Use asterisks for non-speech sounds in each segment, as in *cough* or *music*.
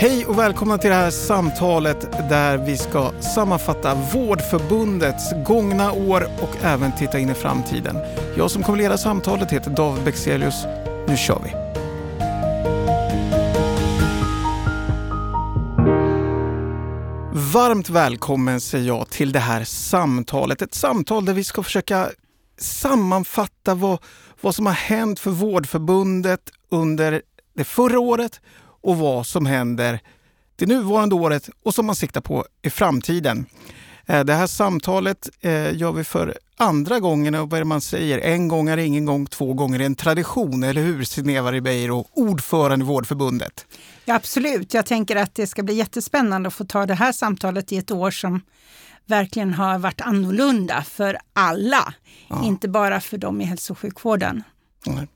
Hej och välkomna till det här samtalet där vi ska sammanfatta Vårdförbundets gångna år och även titta in i framtiden. Jag som kommer leda samtalet heter David Bexelius. Nu kör vi! Varmt välkommen säger jag till det här samtalet. Ett samtal där vi ska försöka sammanfatta vad, vad som har hänt för Vårdförbundet under det förra året och vad som händer det nuvarande året och som man siktar på i framtiden. Eh, det här samtalet eh, gör vi för andra gången och vad är det man säger? En gång är ingen gång, två gånger är en tradition, eller hur Sineva Ribeiro, ordförande i Vårdförbundet? Ja, absolut. Jag tänker att det ska bli jättespännande att få ta det här samtalet i ett år som verkligen har varit annorlunda för alla, ja. inte bara för dem i hälso och sjukvården. Nej.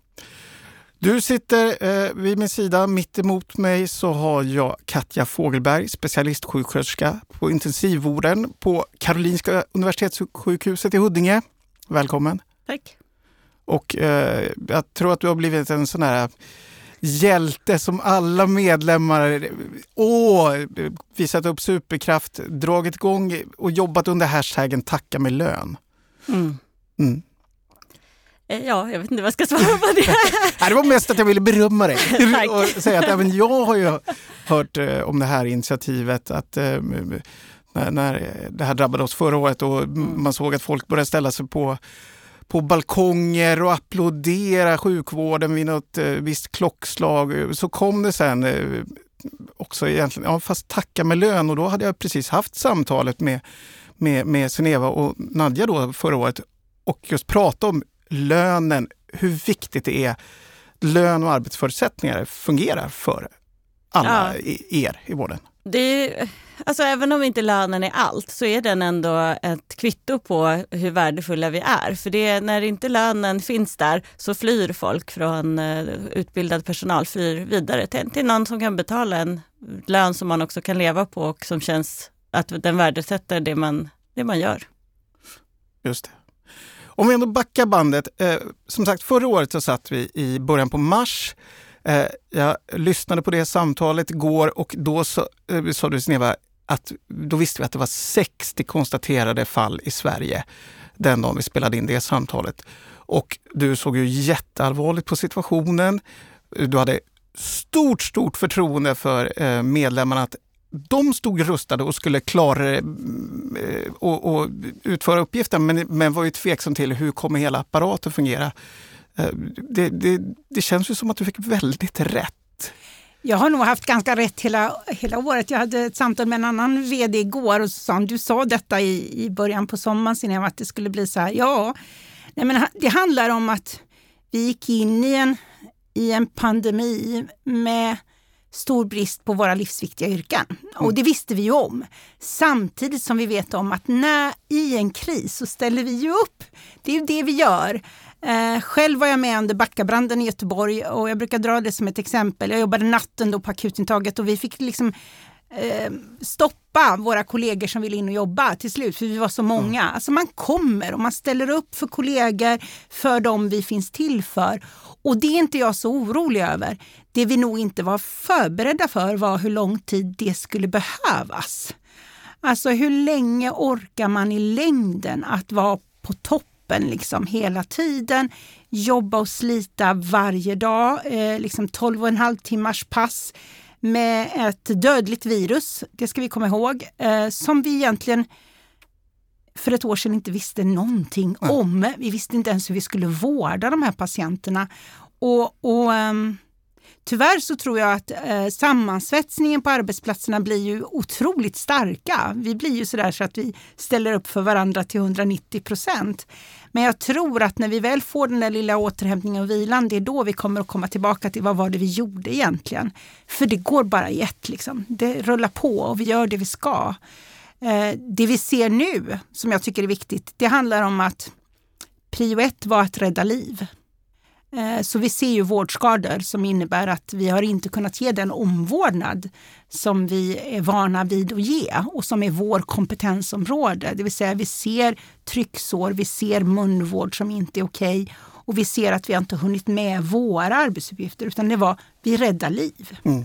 Du sitter eh, vid min sida. Mitt emot mig så har jag Katja Fogelberg, specialistsjuksköterska på intensivvården på Karolinska Universitetssjukhuset i Huddinge. Välkommen! Tack! Och eh, jag tror att du har blivit en sån här hjälte som alla medlemmar åh, visat upp superkraft, dragit igång och jobbat under hashtaggen tacka med lön. Mm. Mm. Eh, ja, jag vet inte vad jag ska svara på det. *laughs* det var mest att jag ville berömma dig *laughs* och säga att även jag har ju hört eh, om det här initiativet. att eh, när, det här drabbade oss förra året och mm. man såg att folk började ställa sig på på balkonger och applådera sjukvården vid något visst klockslag. Så kom det sen också egentligen, ja, fast tacka med lön och då hade jag precis haft samtalet med, med, med Seneva och Nadja då förra året och just prata om lönen, hur viktigt det är lön och arbetsförutsättningar fungerar för alla ja. er i vården. Det är, alltså även om inte lönen är allt så är den ändå ett kvitto på hur värdefulla vi är. För det, när inte lönen finns där så flyr folk från uh, utbildad personal, flyr vidare till, till någon som kan betala en lön som man också kan leva på och som känns att den värdesätter det man, det man gör. Just det. Om vi ändå backar bandet. Eh, som sagt, förra året så satt vi i början på mars. Eh, jag lyssnade på det samtalet igår och då så, eh, sa du Sneva att då visste vi att det var 60 konstaterade fall i Sverige den dagen vi spelade in det samtalet. Och du såg ju jätteallvarligt på situationen. Du hade stort, stort förtroende för eh, medlemmarna att de stod rustade och skulle klara eh, och, och utföra uppgiften men, men var ju tveksam till hur kommer hela apparaten fungera. Eh, det, det, det känns ju som att du fick väldigt rätt. Jag har nog haft ganska rätt hela, hela året. Jag hade ett samtal med en annan vd igår och sa du sa detta i, i början på sommaren att det skulle bli så här. Ja, nej men det handlar om att vi gick in i en, i en pandemi med stor brist på våra livsviktiga yrken. Och mm. det visste vi ju om. Samtidigt som vi vet om att när, i en kris så ställer vi ju upp. Det är ju det vi gör. Eh, själv var jag med under Backabranden i Göteborg och jag brukar dra det som ett exempel. Jag jobbade natten då på akutintaget och vi fick liksom eh, stoppa våra kollegor som ville in och jobba till slut, för vi var så många. Mm. Alltså man kommer och man ställer upp för kollegor, för dem vi finns till för. Och det är inte jag så orolig över. Det vi nog inte var förberedda för var hur lång tid det skulle behövas. Alltså hur länge orkar man i längden att vara på toppen liksom hela tiden? Jobba och slita varje dag, eh, liksom 12 och en halv timmars pass med ett dödligt virus, det ska vi komma ihåg, eh, som vi egentligen för ett år sedan inte visste någonting mm. om. Vi visste inte ens hur vi skulle vårda de här patienterna. Och, och um, Tyvärr så tror jag att eh, sammansvetsningen på arbetsplatserna blir ju otroligt starka. Vi blir ju sådär så att vi ställer upp för varandra till 190 procent. Men jag tror att när vi väl får den där lilla återhämtningen och vilan, det är då vi kommer att komma tillbaka till vad var det vi gjorde egentligen. För det går bara i ett, liksom. det rullar på och vi gör det vi ska. Eh, det vi ser nu, som jag tycker är viktigt, det handlar om att prio ett var att rädda liv. Eh, så vi ser ju vårdskador som innebär att vi har inte kunnat ge den omvårdnad som vi är vana vid att ge och som är vår kompetensområde. Det vill säga vi ser trycksår, vi ser munvård som inte är okej okay, och vi ser att vi inte hunnit med våra arbetsuppgifter utan det var vi räddar liv. Mm.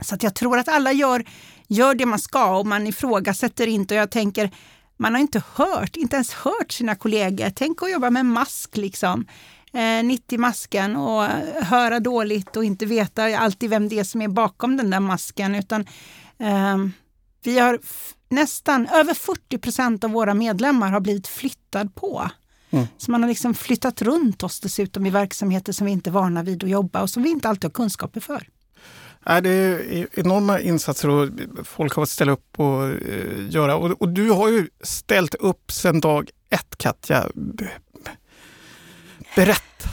Så att jag tror att alla gör, gör det man ska och man ifrågasätter inte. Och jag tänker, man har inte hört, inte ens hört sina kollegor. Tänk att jobba med mask liksom. Eh, 90 masken och höra dåligt och inte veta alltid vem det är som är bakom den där masken. Utan eh, vi har nästan över 40 procent av våra medlemmar har blivit flyttad på. Mm. Så man har liksom flyttat runt oss dessutom i verksamheter som vi inte är vana vid att jobba och som vi inte alltid har kunskaper för. det är enorma insatser och folk har fått ställa upp och eh, göra. Och, och, du har ju ställt upp sedan dag ett, Katja. Berätta!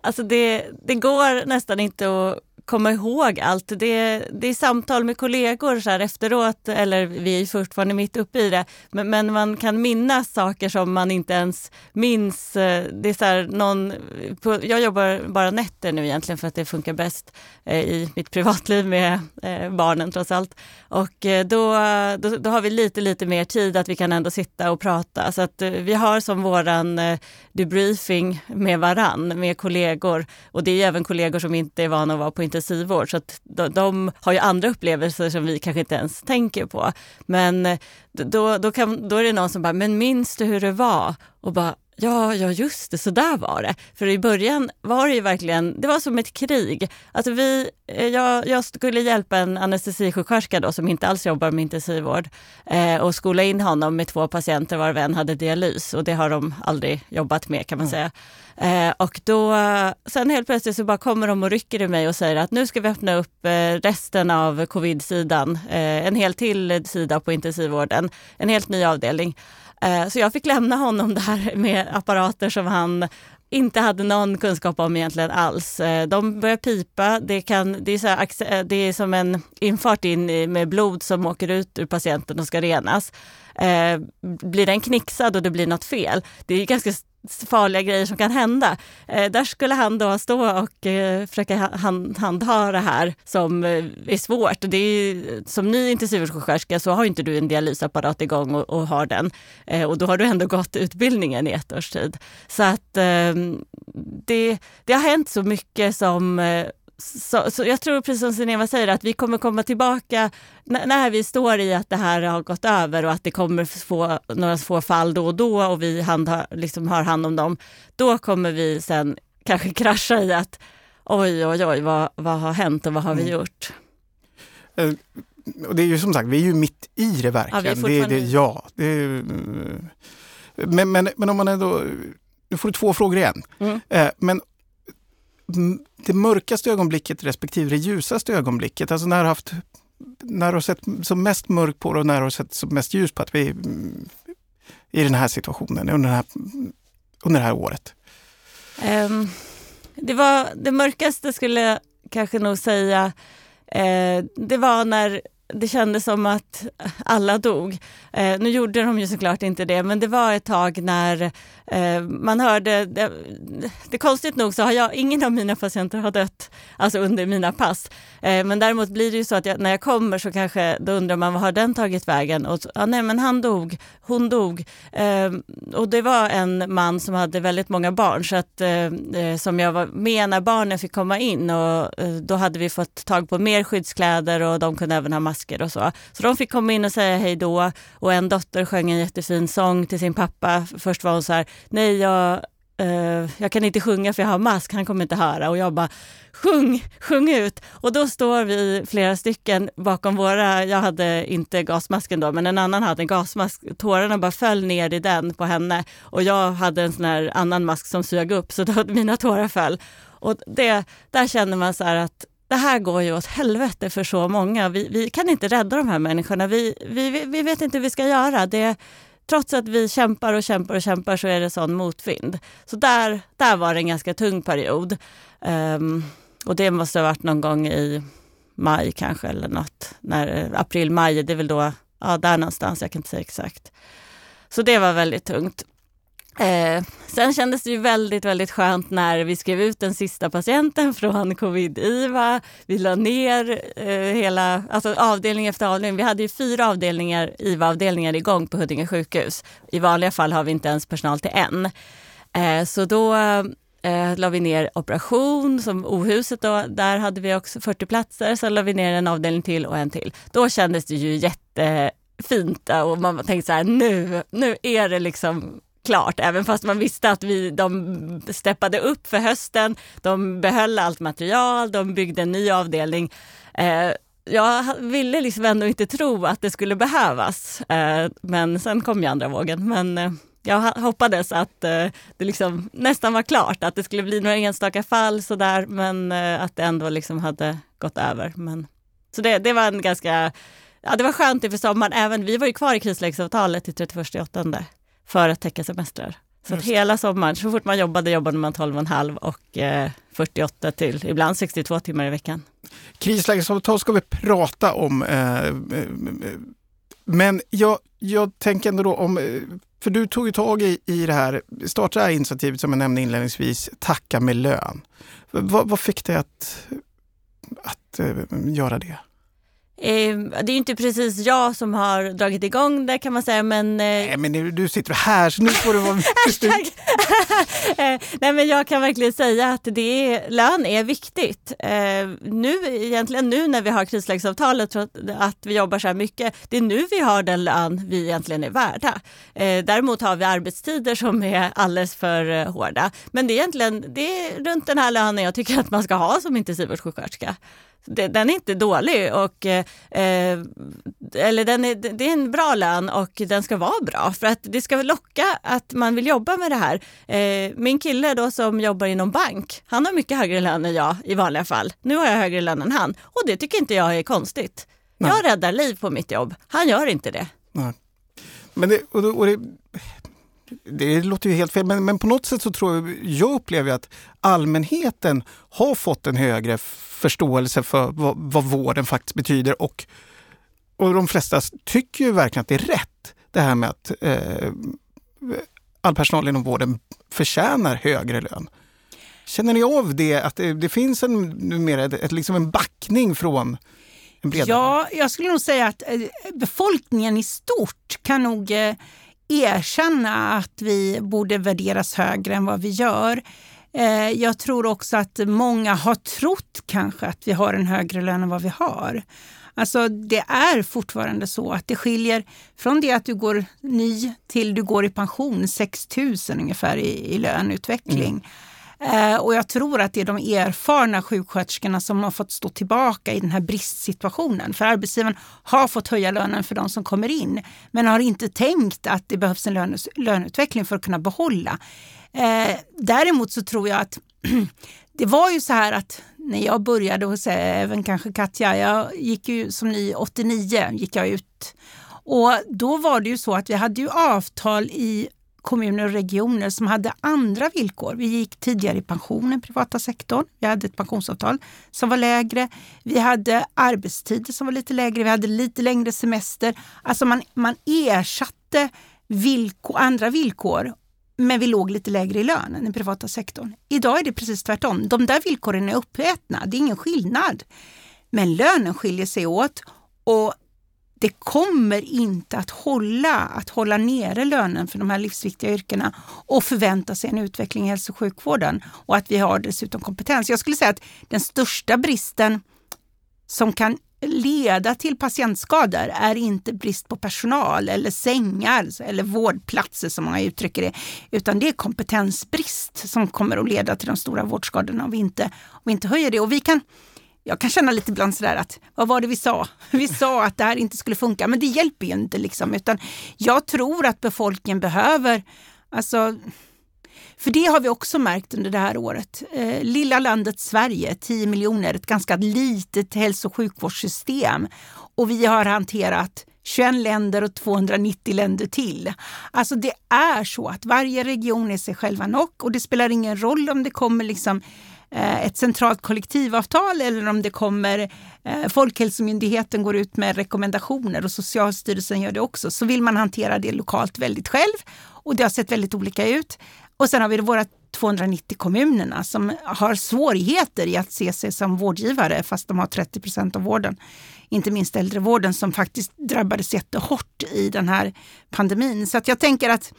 Alltså det, det går nästan inte att komma ihåg allt. Det, det är samtal med kollegor så här efteråt, eller vi är fortfarande mitt uppe i det, men, men, man kan minnas saker som man inte ens minns. Det är så här, någon, på, jag jobbar bara nätter nu egentligen för att det funkar bäst eh, i mitt *laughs* privatliv med eh, barnen trots allt. Och eh, då, då, då, har vi lite, lite mer tid att vi kan ändå sitta och prata. Så att eh, vi har som våran eh, debriefing med varann, med kollegor. Och det är även kollegor som inte är vana att vara på intensivvård. Så att de, de, har ju andra upplevelser som vi kanske inte ens tänker på. Men eh, då, då, kan, då är det någon som bara, men minns du hur det var? Och bara, Ja, ja just det, så där var det. För i början var det ju verkligen, det var som ett krig. Alltså vi, eh, jag, jag skulle hjälpa en anestesisjuksköterska då som inte alls jobbar med intensivvård eh, och skola in honom med två patienter var en hade dialys och det har de aldrig jobbat med kan man mm. säga. Eh, och då, sen helt plötsligt så bara kommer de och rycker i mig och säger att nu ska vi öppna upp eh, resten av covid-sidan, eh, en helt till sida på intensivvården, en helt ny avdelning. Eh, så jag fick lämna honom där med apparater som han inte hade någon kunskap om egentligen alls. Eh, de börjar pipa, det, kan, det, är, så här, eh, det är som en infart in med blod som åker ut ur patienten och ska renas. blir den knixad och det blir något fel, det är ganska farliga grejer som kan hända. Eh, där skulle han då stå och eh, försöka hand, handha det här som eh, är svårt. Det är, som ny intensivvårdssjuksköterska så har inte du en dialysapparat igång och, och har den. Eh, och då har du ändå gått utbildningen i ett års tid. Så att eh, det, det har hänt så mycket som eh, så, så, jag tror precis som Sineva säger att vi kommer komma tillbaka när vi står i att det här har gått över och att det kommer få några få fall då och då och vi hand, liksom har hand om dem. Då kommer vi sen kanske *laughs* krascha i att oj, oj, oj, vad, vad har hänt och vad har vi mm. gjort? Uh, och det är ju som sagt, vi är ju mitt i det verkligen. Ja, det, det, ja, det, uh, men, men, men om man ändå, nu får du två frågor igen. Mm. Uh, men det mörkaste ögonblicket respektive det ljusaste ögonblicket? Alltså när du har haft när du har sett som mest mörkt på det och när du har sett som mest ljus på att vi är i den här situationen under det här, under det här året? Um, det, var, det mörkaste skulle jag kanske nog säga, uh, det var när det kändes som att alla dog. Eh, nu gjorde de ju såklart inte det, men det var ett tag när eh, man hörde... Det, det konstigt nog så har jag, ingen av mina patienter har dött alltså under mina pass. Eh, men däremot blir det ju så att jag, när jag kommer så kanske då undrar man vad har den tagit vägen? Och ja, nej, men han dog, hon dog. Eh, och det var en man som hade väldigt många barn så att, eh, eh som jag var med när barnen fick komma in och eh, då hade vi fått tag på mer skyddskläder och de kunde även ha masker och så. Så de fick komma in och säga hej då och en dotter sjöng en jättefin sång till sin pappa. Först var hon så här, nej jag, uh, jag kan inte sjunga för jag har mask, han kommer inte höra. Och jag bara, sjung, sjung ut! Och då står vi flera stycken bakom våra, jag hade inte gasmasken då, men en annan hade en gasmask. Tårarna bara föll ner i den på henne och jag hade en sån här annan mask som sög upp så då, mina tårar föll. Och det, där känner man så här att det här går ju åt helvete för så många. Vi, vi kan inte rädda de här människorna. Vi, vi, vi vet inte hur vi ska göra. Det, trots att vi kämpar och kämpar och kämpar så är det sån motvind. Så där, där var det en ganska tung period. Um, och det måste ha varit någon gång i maj kanske eller något. När, eh, april, maj, det är väl då, ja där någonstans, jag kan inte säga exakt. Så det var väldigt tungt. Eh, sen kändes det ju väldigt, väldigt skönt när vi skrev ut den sista patienten från covid-IVA. Vi la ner eh, hela alltså avdelning efter avdelning. Vi hade ju fyra avdelningar, IVA-avdelningar igång på Huddinge sjukhus. I vanliga fall har vi inte ens personal till en. Eh, så då eh, la vi ner operation, som Ohuset då, där hade vi också 40 platser, sen la vi ner en avdelning till och en till. Då kändes det ju jättefint eh, och man tänkte så här, nu, nu är det liksom klart, även fast man visste att vi, de steppade upp för hösten. De behöll allt material, de byggde en ny avdelning. Eh, jag ville liksom ändå inte tro att det skulle behövas, eh, men sen kom ju andra vågen. Men eh, jag hoppades att eh, det liksom nästan var klart, att det skulle bli några enstaka fall sådär, men eh, att det ändå liksom hade gått över. Men, så det, det var en ganska, ja det var skönt inför sommaren, även vi var ju kvar i krislägesavtalet till 31 för att täcka semestrar. Så att hela sommaren, så fort man jobbade, jobbade man 12,5 och eh, 48 till ibland 62 timmar i veckan. Krislägesavtal ska vi prata om. Eh, eh, men jag, jag tänker ändå då om, eh, för du tog ju tag i, i det här, startade det här initiativet som jag nämnde inledningsvis, Tacka med lön. Vad, vad fick dig att, att uh, göra det? Eh, det är inte precis jag som har dragit igång det kan man säga men... Eh... Nej men du sitter här så nu får du vara *laughs* *laughs* eh, Nej men jag kan verkligen säga att det är, lön är viktigt. Eh, nu egentligen nu när vi har krislägesavtalet att, att vi jobbar så här mycket, det är nu vi har den lön vi egentligen är värda. Däremot har vi arbetstider som är alldeles för hårda. Men det är egentligen det är runt den här lönen jag tycker att man ska ha som intensivvårdssjuksköterska den är inte dålig. Och, eh, eller den är, det är en bra lön och den ska vara bra för att det ska locka att man vill jobba med det här. Eh, min kille då som jobbar inom bank, han har mycket högre lön än jag i vanliga fall. Nu har jag högre lön än han och det tycker inte jag är konstigt. Nej. Jag räddar liv på mitt jobb, han gör inte det. Nej. Men det, och det, och det, det låter ju helt fel, men, men på något sätt så tror jag, jag upplever att allmänheten har fått en högre förståelse för vad, vad vården faktiskt betyder och, och de flesta tycker ju verkligen att det är rätt det här med att eh, all personal inom vården förtjänar högre lön. Känner ni av det, att det, det finns en, numera ett, ett, liksom en backning från en bredare? Ja, jag skulle nog säga att eh, befolkningen i stort kan nog eh, erkänna att vi borde värderas högre än vad vi gör. Eh, jag tror också att många har trott kanske att vi har en högre lön än vad vi har. Alltså det är fortfarande så att det skiljer från det att du går ny till du går i pension 6 000 ungefär i, i löneutveckling. Mm. Eh, och jag tror att det är de erfarna sjuksköterskorna som har fått stå tillbaka i den här bristsituationen. För arbetsgivaren har fått höja lönen för de som kommer in, men har inte tänkt att det behövs en löne, löneutveckling för att kunna behålla. Eh, däremot så tror jag att *clears throat* det var ju så här att när jag började hos även kanske Katja, jag gick ju som ny 89 gick jag ut. Och då var det ju så att vi hade ju avtal i kommuner och regioner som hade andra villkor. Vi gick tidigare i pension än privata sektorn. Vi hade ett pensionsavtal som var lägre. Vi hade arbetstider som var lite lägre. Vi hade lite längre semester. Alltså man, man ersatte villkor, andra villkor men vi låg lite lägre i lön än den privata sektorn. Idag är det precis tvärtom. De där villkoren är uppätna. Det är ingen skillnad. Men lönen skiljer sig åt och det kommer inte att hålla att hålla nere lönen för de här livsviktiga yrkena och förvänta sig en utveckling i hälso och sjukvården och att vi har dessutom kompetens. Jag skulle säga att den största bristen som kan leda till patientskador är inte brist på personal eller sängar eller vårdplatser som många uttrycker det, utan det är kompetensbrist som kommer att leda till de stora vårdskadorna om vi inte, om vi inte höjer det. Och vi kan, jag kan känna lite ibland sådär att, vad var det vi sa? *laughs* Vi sa att det här inte skulle funka, men det hjälper ju inte. Liksom, utan jag tror att befolkningen behöver, alltså för det har vi också märkt under det här året. Eh, lilla landet Sverige, 10 miljoner, ett ganska litet hälso och sjukvårdssystem. Och vi har hanterat 21 länder och 290 länder till. Alltså det är så att varje region är sig själva nog och det spelar ingen roll om det kommer liksom eh, ett centralt kollektivavtal eller om det kommer eh, Folkhälsomyndigheten går ut med rekommendationer och Socialstyrelsen gör det också, så vill man hantera det lokalt väldigt själv. Och det har sett väldigt olika ut. Och sen har vi våra 290 kommunerna som har svårigheter i att se sig som vårdgivare fast de har 30 procent av vården. Inte minst äldrevården som faktiskt drabbades jättehårt i den här pandemin. Så att jag tänker att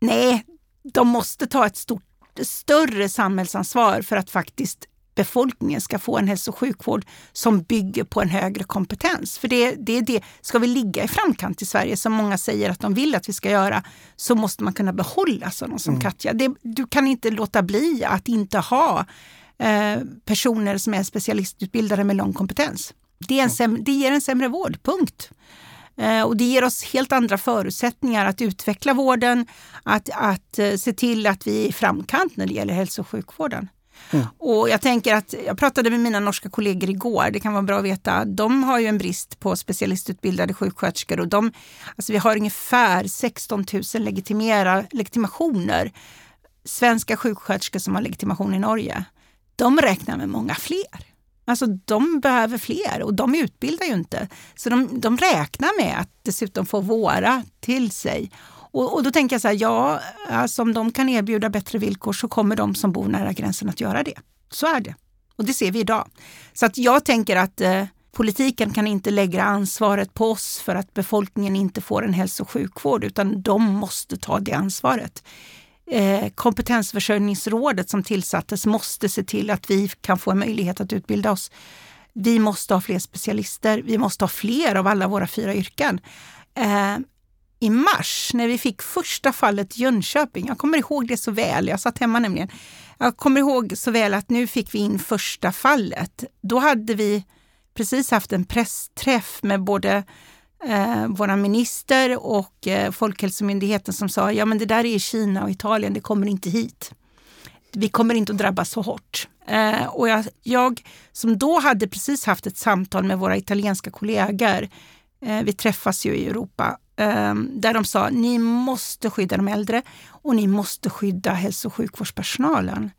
nej, de måste ta ett stort större samhällsansvar för att faktiskt befolkningen ska få en hälso och sjukvård som bygger på en högre kompetens. För det, det är det, ska vi ligga i framkant i Sverige som många säger att de vill att vi ska göra så måste man kunna behålla sådana som mm. Katja. Det, du kan inte låta bli att inte ha eh, personer som är specialistutbildade med lång kompetens. Det, är en sämre, det ger en sämre vård, punkt. Eh, och det ger oss helt andra förutsättningar att utveckla vården, att, att eh, se till att vi är i framkant när det gäller hälso och sjukvården. Mm. Och jag tänker att, jag pratade med mina norska kollegor igår, det kan vara bra att veta. De har ju en brist på specialistutbildade sjuksköterskor och de, alltså vi har ungefär 16 000 legitimera, legitimationer. Svenska sjuksköterskor som har legitimation i Norge. De räknar med många fler. Alltså de behöver fler och de utbildar ju inte. Så de, de räknar med att dessutom få våra till sig. Och, och, då tänker jag så här, ja, alltså om de kan erbjuda bättre villkor så kommer de som bor nära gränsen att göra det. Så är det. Och det ser vi idag. Så att jag tänker att eh, politiken kan inte lägga ansvaret på oss för att befolkningen inte får en hälso och sjukvård, utan de måste ta det ansvaret. Eh, kompetensförsörjningsrådet som tillsattes måste se till att vi kan få en möjlighet att utbilda oss. Vi måste ha fler specialister. Vi måste ha fler av alla våra fyra yrken. Eh, i mars när vi fick första fallet i Jönköping. Jag kommer ihåg det så väl, jag satt hemma nämligen. Jag kommer ihåg så väl att nu fick vi in första fallet. Då hade vi precis haft en pressträff med både eh, vår minister och eh, Folkhälsomyndigheten som sa ja men det där är Kina och Italien, det kommer inte hit. Vi kommer inte att drabbas så hårt. Eh, och jag, jag, som då hade precis haft ett samtal med våra italienska kollegor, eh, vi träffas ju i Europa Ehm, där de sa ni måste skydda de äldre och ni måste skydda hälso och sjukvårdspersonalen.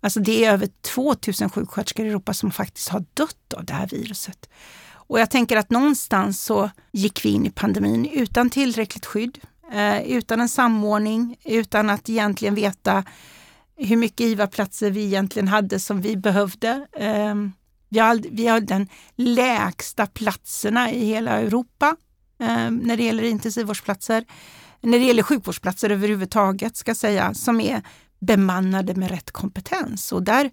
Alltså det är över 2000 sjuksköterskor i Europa som faktiskt har dött av det här viruset. Och jag tänker att någonstans så gick vi in i pandemin utan tillräckligt skydd, eh, utan en samordning, utan att egentligen veta hur mycket IVA-platser vi egentligen hade som vi behövde. Ehm, vi har, vi den lägsta platserna i hela Europa Eh, när det gäller intensivvårdsplatser. När det gäller sjukvårdsplatser överhuvudtaget ska säga, som är bemannade med rätt kompetens. Och där,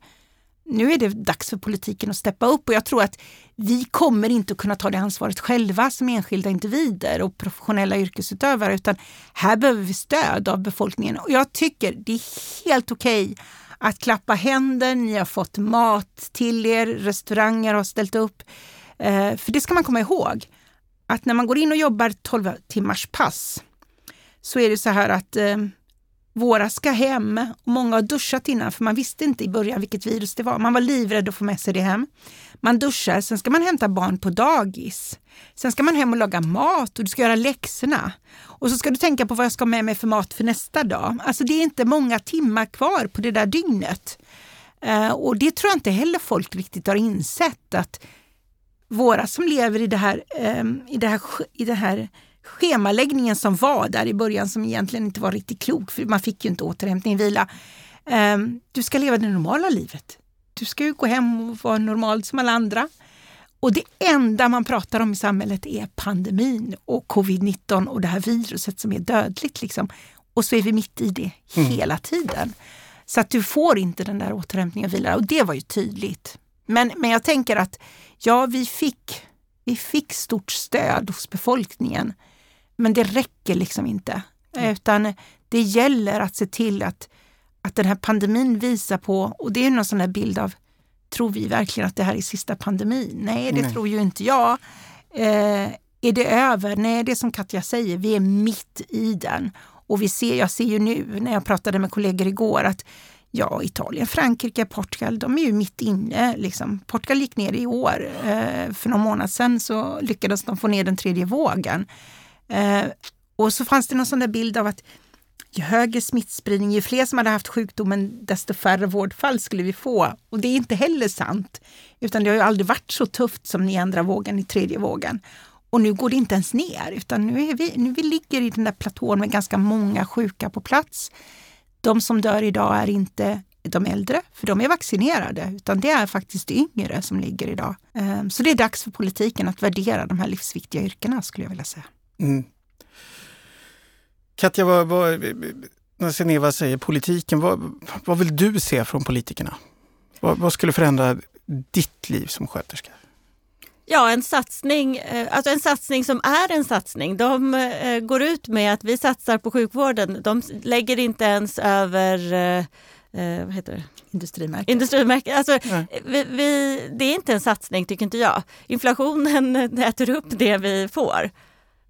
nu är det dags för politiken att steppa upp och jag tror att vi kommer inte att kunna ta det ansvaret själva som enskilda individer och professionella yrkesutövare utan här behöver vi stöd av befolkningen. Och jag tycker det är helt okej okay att klappa händer, ni har fått mat till er, restauranger har ställt upp. Eh, för det ska man komma ihåg att när man går in och jobbar 12 timmars pass så är det så här att eh, våra ska hem och många har duschat innan för man visste inte i början vilket virus det var. Man var livrädd att få med sig det hem. Man duschar, sen ska man hämta barn på dagis. Sen ska man hem och laga mat och du ska göra läxorna. Och så ska du tänka på vad jag ska ha med mig för mat för nästa dag. Alltså det är inte många timmar kvar på det där dygnet. Eh, och det tror jag inte heller folk riktigt har insett att våra som lever i det här, um, i det här, i det här schemaläggningen som var där i början som egentligen inte var riktigt klok för man fick ju inte återhämtning, vila. Um, du ska leva det normala livet. Du ska ju gå hem och vara normal som alla andra. Och det enda man pratar om i samhället är pandemin och covid-19 och det här viruset som är dödligt. Liksom. Och så är vi mitt i det mm. hela tiden. Så att du får inte den där återhämtningen och vila. Och det var ju tydligt. Men, men jag tänker att ja, vi fick, vi fick stort stöd hos befolkningen. Men det räcker liksom inte. Mm. Utan det gäller att se till att, att den här pandemin visar på, och det är någon sån här bild av, tror vi verkligen att det här är sista pandemin? Nej, det Nej. tror ju inte jag. Eh, är det över? Nej, det är som Katja säger, vi är mitt i den. Och vi ser, jag ser ju nu när jag pratade med kollegor igår att Ja, Italien, Frankrike, Portugal, de är ju mitt inne. Liksom. Portugal gick ner i år. Eh, för någon månad sedan så lyckades de få ner den tredje vågen. Eh, och så fanns det någon sån där bild av att ju högre smittspridning, ju fler som hade haft sjukdomen, desto färre vårdfall skulle vi få. Och det är inte heller sant. Utan det har ju aldrig varit så tufft som i andra vågen, i tredje vågen. Och nu går det inte ens ner, utan nu, är vi, nu vi ligger i den där platån med ganska många sjuka på plats. De som dör idag är inte de äldre, för de är vaccinerade, utan det är faktiskt yngre som ligger idag. Ehm, så det är dags för politiken att värdera de här livsviktiga yrkena skulle jag vilja säga. Mm. Katja, vad, vad, när Seneva säger politiken, vad, vad vill du se från politikerna? Vad, vad skulle förändra ditt liv som sköterska? Ja, en satsning, eh, alltså en satsning som är en satsning. De eh, går ut med att vi satsar på sjukvården. De lägger inte ens över eh, vad heter det? Industrimärket. Industrimärket. Alltså, vi, vi, det är inte en satsning tycker inte jag. Inflationen *laughs* äter upp det vi får.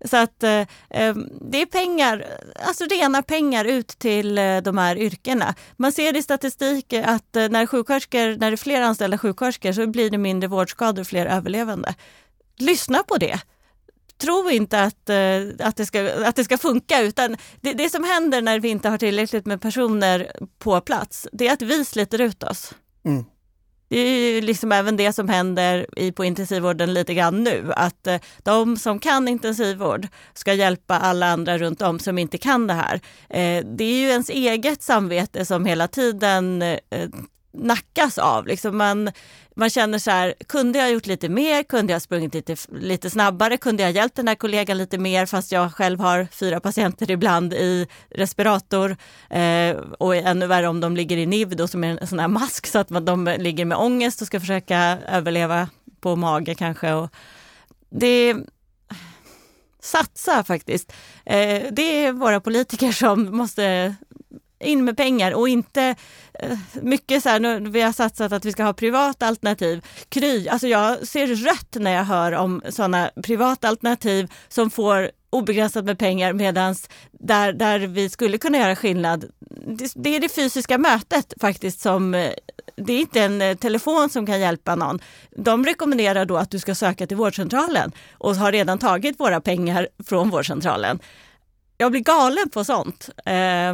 Så att eh, eh, det är pengar, alltså rena pengar ut till eh, de här yrkena. Man ser i statistik att eh, när, sjuksköterskor, när det är fler anställda sjuksköterskor så blir det mindre vårdskador och fler överlevande. Lyssna på det. Tro inte att, eh, att, det, ska, att det ska funka utan det, det som händer när vi inte har tillräckligt med personer på plats, det är att vi sliter ut oss. Mm. Det är ju liksom även det som händer i, på intensivvården lite grann nu, att eh, de som kan intensivvård ska hjälpa alla andra runt om som inte kan det här. Eh, det är ju ens eget samvete som hela tiden eh, nackas av. Liksom man, man känner så här, kunde jag gjort lite mer? Kunde jag sprungit lite, lite snabbare? Kunde jag hjälpt den där kollegan lite mer fast jag själv har fyra patienter ibland i respirator? Eh, och ännu värre om de ligger i NIV då, som är en sån här mask så att de ligger med ångest och ska försöka överleva på mage kanske. Och det Satsa faktiskt. Eh, det är våra politiker som måste in med pengar och inte eh, mycket så här, nu, vi har satsat att vi ska ha privata alternativ. Kry, alltså jag ser rött när jag hör om sådana privata alternativ som får obegränsat med pengar medan där, där vi skulle kunna göra skillnad, det, det, är det fysiska mötet faktiskt som eh, det är inte en eh, telefon som kan hjälpa någon. De rekommenderar då att du ska söka till vårdcentralen och har redan tagit våra pengar från vårdcentralen. Jag blir galen på sånt. Eh,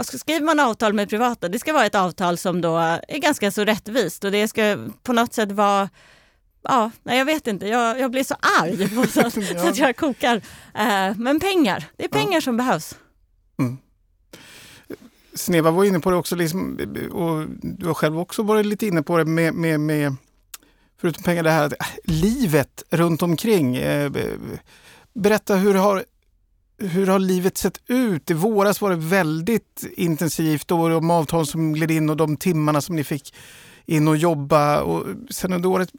skriver man avtal med privata, det ska vara ett avtal som då är ganska så rättvist och det ska på något sätt vara Ja, nej, jag vet inte. Jag, jag blir så arg *laughs* så, ja. så att jag kokar. Eh, men pengar, det är pengar ja. som behövs. Mm. Sneva var inne på det också, liksom, och du har själv också varit lite inne på det med, med, med förutom pengar, det här äh, livet runt omkring. Eh, berätta, hur har hur har livet sett ut? I våras var det väldigt intensivt. och de avtal som gled in och de timmarna som ni fick in och jobba. Och sen under året,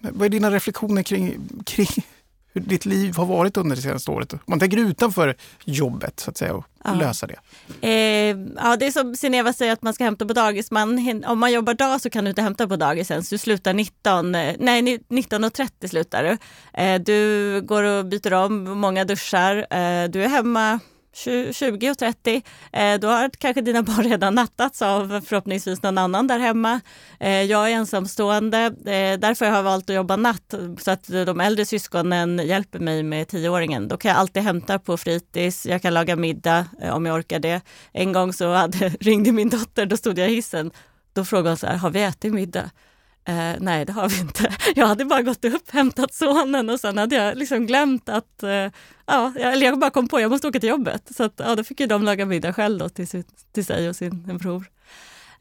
vad är dina reflektioner kring, kring hur ditt liv har varit under det senaste året? Om man tänker utanför jobbet så att säga och ja. lösa det. Eh, ja, det är som Sineva säger att man ska hämta på dagis. Man, om man jobbar dag så kan du inte hämta på dagis ens. Du slutar 19, nej 19.30 slutar du. Eh, du går och byter om, många duschar. Eh, du är hemma 20 och 30, eh, då har kanske dina *laughs* barn redan nattats av förhoppningsvis någon annan där hemma. Eh, jag är ensamstående, eh, därför har jag valt att jobba natt så att de äldre syskonen hjälper mig med tioåringen. Då kan jag alltid hämta på fritids, jag kan laga middag om jag orkar det. En gång så hade, *laughs* ringde min dotter, då stod jag i hissen. Då frågade hon så här, har vi ätit middag? Eh, nej, det har vi inte. *laughs* Jag hade bara gått upp, hämtat sonen och sen hade jag liksom glömt att, eh, ja, eller jag bara kom på att jag måste åka till jobbet. Så att, ja, då fick ju de laga middag själv då till, till sig och sin bror.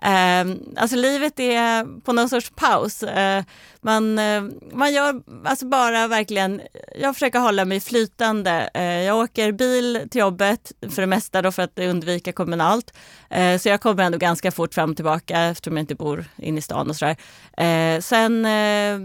Eh, alltså livet är på någon sorts paus. Eh, man, eh, man gör alltså bara verkligen, jag försöker hålla mig flytande. Eh, jag åker bil till jobbet för det mesta då för att undvika kommunalt. Eh, så jag kommer ändå ganska fort fram och tillbaka eftersom jag inte bor inne i stan och sådär. Eh, sen eh,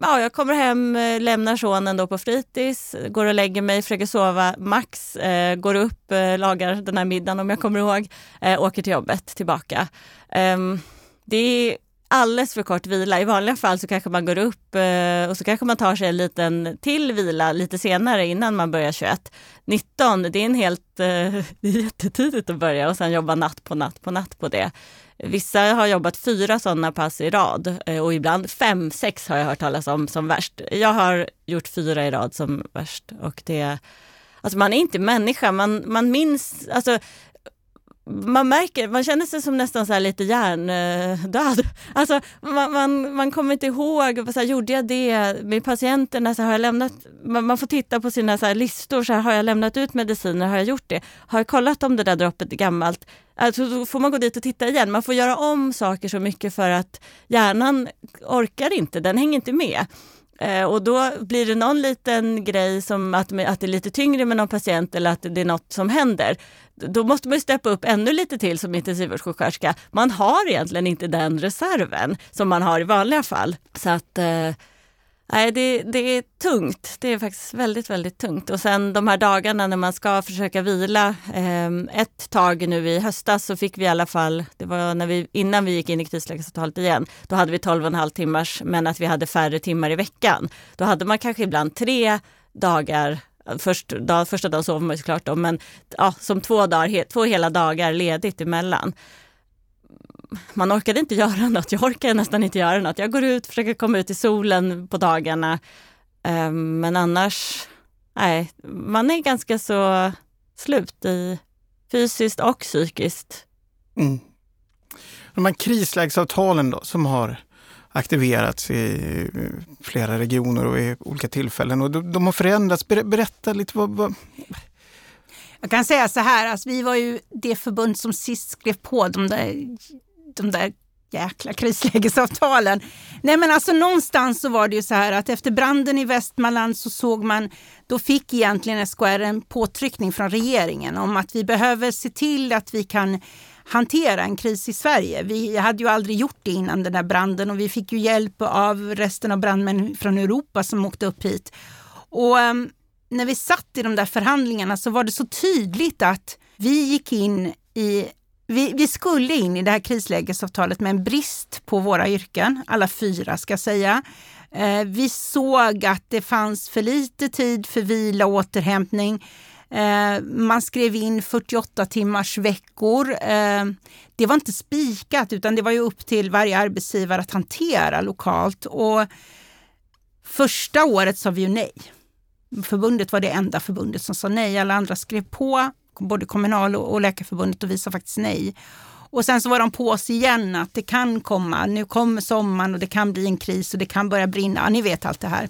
ja, jag kommer hem, eh, lämnar sonen då på fritids, går och lägger mig, försöker sova max, eh, går upp, eh, lagar den här middagen om jag kommer ihåg, eh, åker till jobbet tillbaka. Ehm, det är alldeles för kort vila. I vanliga fall så kanske man går upp eh, och så kanske man tar sig en liten till vila lite senare innan man börjar 21. 19, det är en helt, eh, det *laughs* är jättetidigt att börja och sen jobba natt på natt på natt på det. Vissa har jobbat fyra sådana pass i rad eh, och ibland fem, sex har jag hört talas om som värst. Jag har gjort fyra i rad som värst och det Alltså man är inte människa, man, man minns, alltså man märker, man känner sig som nästan så lite hjärndöd. *laughs* Alltså, man, man, man kommer inte ihåg, så här, gjorde jag det med patienterna? Så har jag lämnat, man, man får titta på sina så listor, så här, har jag lämnat ut mediciner? Har jag gjort det? Har jag kollat om det där droppet är gammalt? Alltså, då får man gå dit och titta igen. Man får göra om saker så mycket för att hjärnan orkar inte, den hänger inte med. Eh, och då blir det någon liten grej som att, att det är lite tyngre med någon patient eller att det är något som händer. Då måste man steppa upp ännu lite till som intensivvårdssjuksköterska. Man har egentligen inte den reserven som man har i vanliga fall. Så att eh, Nej, det, det, är tungt. Det är faktiskt väldigt, väldigt tungt. Och sen de här dagarna när man ska försöka vila. Eh, ett tag nu i höstas så fick vi i alla fall, det var när vi, innan vi gick in i krislägesavtalet igen, då hade vi 12,5 timmars, men att vi hade färre timmar i veckan. Då hade man kanske ibland tre dagar Först, dag, första dagen sover man såklart då, men ja, som två, dagar, två hela dagar ledigt emellan man orkade inte göra *laughs* något. Jag orkar nästan inte göra något. Jag går ut, försöker komma ut i solen på dagarna. Ehm, men annars, nej, man är ganska så slut i fysiskt och psykiskt. Mm. De här krislägesavtalen då som har aktiverats i flera regioner och i olika tillfällen och de, de har förändrats. Berätta lite vad, vad... Jag kan säga så här, alltså, vi var ju det förbund som sist skrev på de där de där jäkla krislägesavtalen. Nej men alltså någonstans så var det ju så här att efter branden i Västmanland så såg man, då fick egentligen SKR en påtryckning från regeringen om att vi behöver se till att vi kan hantera en kris i Sverige. Vi hade ju aldrig gjort det innan den där branden och vi fick ju hjälp av resten av brandmän från Europa som åkte upp hit. Och um, när vi satt i de där förhandlingarna så var det så tydligt att vi gick in i vi, vi, skulle in i det här krislägesavtalet med en brist på våra yrken, alla fyra ska jag säga. Eh, vi såg att det fanns för lite tid för vila och återhämtning. Eh, man skrev in 48 timmars veckor. Eh, det var inte spikat utan det var ju upp till varje arbetsgivare att hantera lokalt. Och första året sa vi ju nej. Förbundet var det enda förbundet som sa nej. Alla andra skrev på både Kommunal och Läkarförbundet och vi sa faktiskt nej. Och sen så var de på oss igen att det kan komma, nu kommer sommaren och det kan bli en kris och det kan börja brinna. Ja, ni vet allt det här.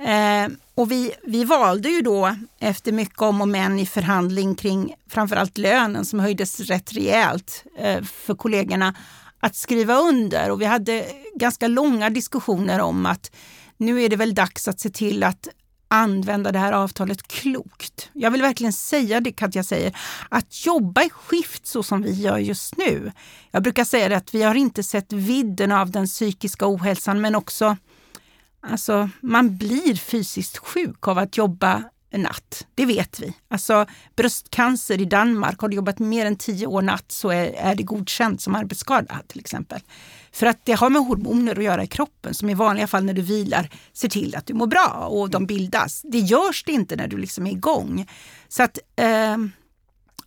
Eh, och vi, vi valde ju då efter mycket om och men i förhandling kring framförallt lönen som höjdes rätt rejält eh, för kollegorna att skriva under. Och vi hade ganska långa diskussioner om att nu är det väl dags att se till att använda det här avtalet klokt. Jag vill verkligen säga det Katja säger, att jobba i skift så som vi gör just nu. Jag brukar säga det att vi har inte sett vidden av den psykiska ohälsan men också Alltså, man blir fysiskt sjuk av att jobba natt. Det vet vi. Alltså bröstcancer i Danmark, har du jobbat mer än tio år natt så är, är det godkänt som arbetsskada till exempel. För att det har med hormoner att göra i kroppen som i vanliga fall när du vilar ser till att du mår bra och de bildas. Det görs det inte när du liksom är igång. Så att eh,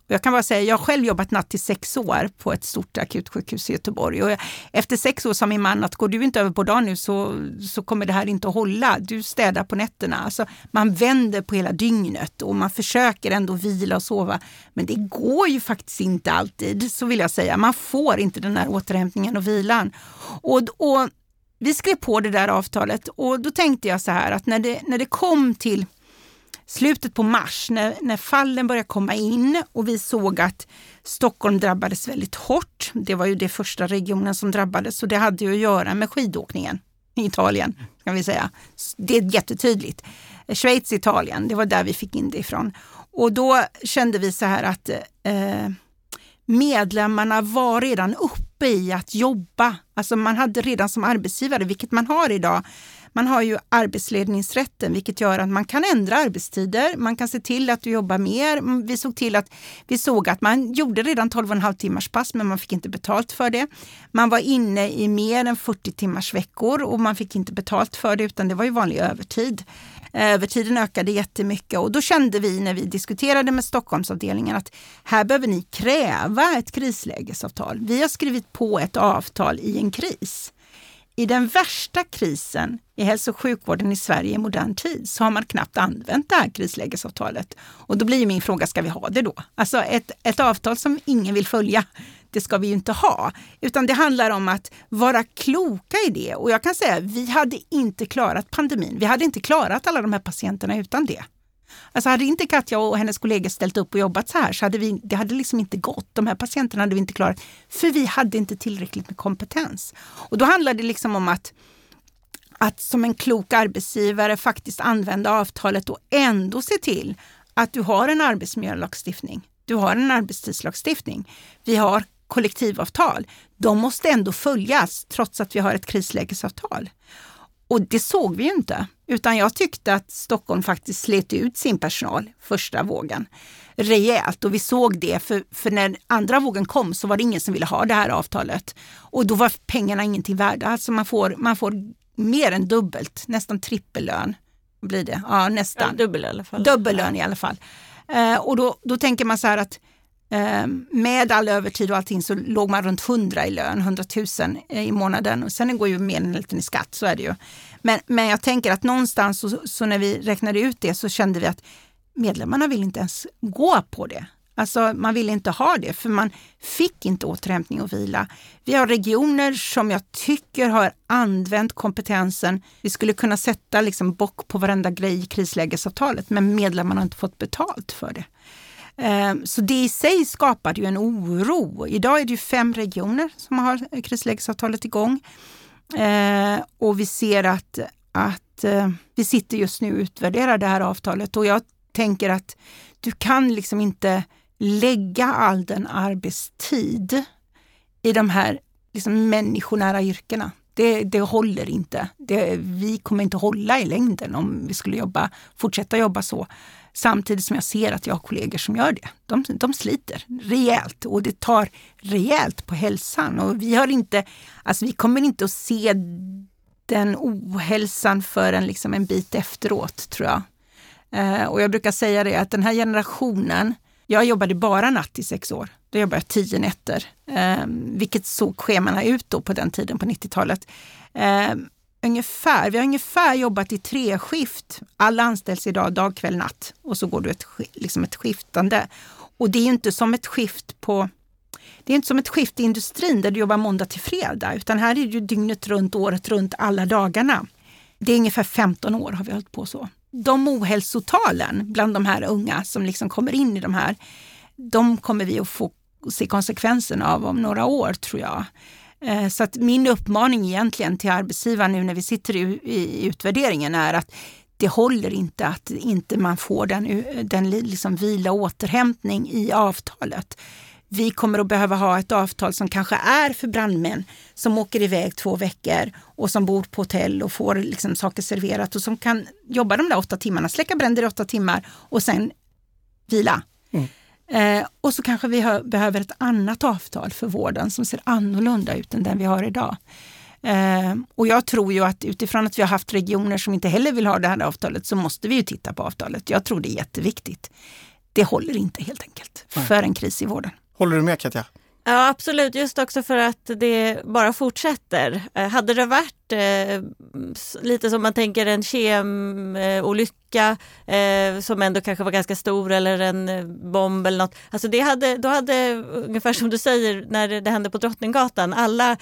jag kan bara säga, jag har själv jobbat natt i sex år på ett stort akutsjukhus i Göteborg. Och efter sex år sa min man att går du inte över på dagen nu så, så kommer det här inte att hålla. Du städar på nätterna. Alltså, man vänder på hela dygnet och man försöker ändå vila och sova. Men det går ju faktiskt inte alltid, så vill jag säga. Man får inte den här återhämtningen och vilan. Och, och vi skrev på det där avtalet och då tänkte jag så här att när det, när det kom till slutet på mars när, när fallen började komma in och vi såg att Stockholm drabbades väldigt hårt. Det var ju det första regionen som drabbades och det hade ju att göra med skidåkningen i Italien. kan vi säga. Det är jättetydligt. Eh, Schweiz, Italien, det var där vi fick in det ifrån. Och då kände vi så här att eh, medlemmarna var redan uppe i att jobba. Alltså man hade redan som arbetsgivare, vilket man har idag, man har ju arbetsledningsrätten, vilket gör att man kan ändra arbetstider. Man kan se till att du jobbar mer. Mm, vi såg till att vi såg att man gjorde redan 12,5 timmars pass, men man fick inte betalt för det. Man var inne i mer än 40 timmars veckor och man fick inte betalt för det, utan det var ju vanlig övertid. Eh, övertiden ökade jättemycket och då kände vi när vi diskuterade med Stockholmsavdelningen att här behöver ni kräva ett krislägesavtal. Vi har skrivit på ett avtal i en kris. I den värsta krisen i hälso och sjukvården i Sverige i modern tid så har man knappt använt det här krislägesavtalet. Och då blir min fråga, ska vi ha det då? Alltså ett, ett avtal som ingen vill följa, det ska vi ju inte ha. Utan det handlar om att vara kloka i det. Och jag kan säga, vi hade inte klarat pandemin. Vi hade inte klarat alla de här patienterna utan det. Alltså hade inte Katja och hennes kollegor ställt upp och jobbat så här så hade vi, det hade liksom inte gått. De här patienterna hade vi inte klarat, för vi hade inte tillräckligt med kompetens. Och då handlar det liksom om att att som en klok arbetsgivare faktiskt använda avtalet och ändå se till att du har en arbetsmiljölagstiftning. Du har en arbetstidslagstiftning. Vi har kollektivavtal. De måste ändå följas trots att vi har ett krislägesavtal. Och det såg vi ju inte, utan jag tyckte att Stockholm faktiskt slet ut sin personal första vågen rejält och vi såg det för, för när andra vågen kom så var det ingen som ville ha det här avtalet och då var pengarna ingenting värda. Alltså man får, man får mer än dubbelt, nästan trippellön blir det. Ja, nästan. Ja, dubbel i alla fall. Dubbellön i alla fall. Eh, och då, då tänker man så här att Ehm, med all övertid och allting så låg man runt 100 i lön, 100 000 eh, i månaden. Och sen går ju mer än lite i skatt, så är det ju. Men, men jag tänker att någonstans så, så när vi räknade ut det så kände vi att medlemmarna vill inte ens gå på det. Alltså man vill inte ha det för man fick inte återhämtning och vila. Vi har regioner som jag tycker har använt kompetensen. Vi skulle kunna sätta liksom bock på varenda grej i krislägesavtalet men medlemmarna har inte fått betalt för det. Ehm, så det i sig skapade ju en oro. Idag är det ju fem regioner som har krislägesavtalet igång. Ehm, och vi ser att, att eh, vi sitter just nu och utvärderar det här avtalet och jag tänker att du kan liksom inte lägga all den arbetstid i de här liksom människonära yrkena. Det, det håller inte. Det, vi kommer inte hålla i längden om vi skulle jobba, fortsätta jobba så. Samtidigt som jag ser att jag har kollegor som gör det. De, de sliter rejält och det tar rejält på hälsan. Och vi, har inte, alltså vi kommer inte att se den ohälsan förrän liksom en bit efteråt, tror jag. Eh, och jag brukar säga det att den här generationen, jag jobbade bara natt i sex år. Då jobbade jag tio nätter, eh, vilket såg schemana ut då på den tiden på 90-talet. Eh, ungefär, vi har ungefär jobbat i tre skift. Alla anställs idag dag, kväll, natt och så går du ett, liksom ett skiftande. Och det är inte som ett skift på det är inte som ett skift i industrin där du jobbar måndag till fredag, utan här är det dygnet runt, året runt, alla dagarna. Det är ungefär 15 år har vi hållit på så de ohälsotalen bland de här unga som liksom kommer in i de här, de kommer vi att få se konsekvenserna av om några år tror jag. Eh, så att min uppmaning egentligen till arbetsgivaren nu när vi sitter i, utvärderingen är att det håller inte att inte man får den, den liksom vila och återhämtning i avtalet vi kommer att behöva ha ett avtal som kanske är för brandmän som åker iväg två veckor och som bor på hotell och får liksom saker serverat och som kan jobba de där åtta timmarna, släcka bränder i åtta timmar och sen vila. Mm. Eh, och så kanske vi behöver ett annat avtal för vården som ser annorlunda ut än den vi har idag. Eh, och jag tror ju att utifrån att vi har haft regioner som inte heller vill ha det här avtalet så måste vi ju titta på avtalet. Jag tror det är jätteviktigt. Det håller inte helt enkelt Nej. för en kris i vården. Håller du med Katja? Ja absolut, just också för att det bara fortsätter. Eh, hade det varit eh, lite som man tänker en kemolycka eh, som ändå kanske var ganska stor eller en eh, bomb eller något. Alltså det hade, då hade, ungefär som du säger, när det hände på Drottninggatan, alla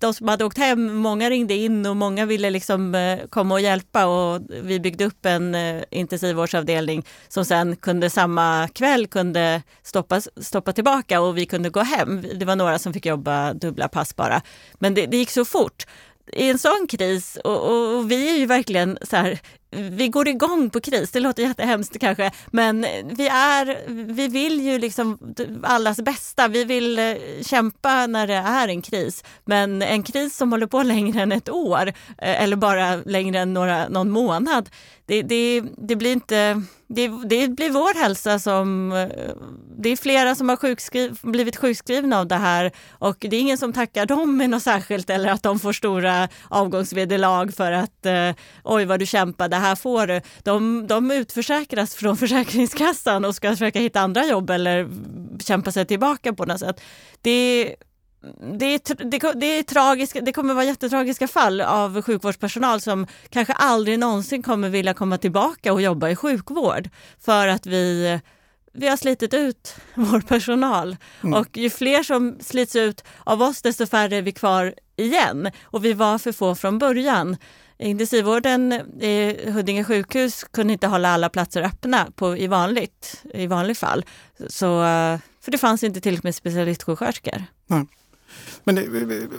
de som hade åkt hem, många ringde in och många ville liksom eh, komma och hjälpa och vi byggde upp en eh, intensivvårdsavdelning som sen kunde samma kväll kunde stoppa, stoppa tillbaka och vi kunde gå hem. Det var några som fick jobba dubbla pass bara. Men det, det gick så fort i en sån kris, och, och, och, vi är ju verkligen så här, vi går igång på kris, det låter jättehemskt kanske, men vi, är, vi vill ju liksom allas bästa. Vi vill eh, kämpa när det är en kris. Men en kris som håller på längre än ett år eh, eller bara längre än några, någon månad, det, det, det blir inte det, det, blir vår hälsa som... Eh, det är flera som har sjukskriv, blivit sjukskrivna av det här och det är ingen som tackar dem med något särskilt eller att de får stora avgångsvederlag för att oj vad du kämpade, här får du. De, de utförsäkras från *laughs* Försäkringskassan och ska försöka hitta andra jobb eller kämpa sig tillbaka på något sätt. Det det är, det, det, är tragiska, det kommer vara jättetragiska fall av sjukvårdspersonal som kanske aldrig någonsin kommer vilja komma tillbaka och jobba i sjukvård för att vi, vi har slitit ut *laughs* vår personal. Mm. Och ju fler som slits ut av oss desto färre är vi kvar igen. Och vi var för få från början. Intensivvården i Huddinge sjukhus kunde inte hålla alla platser öppna på, i, vanligt, i vanligt fall. Så, för det fanns inte tillräckligt med specialistsjuksköterskor. Nej. Men det,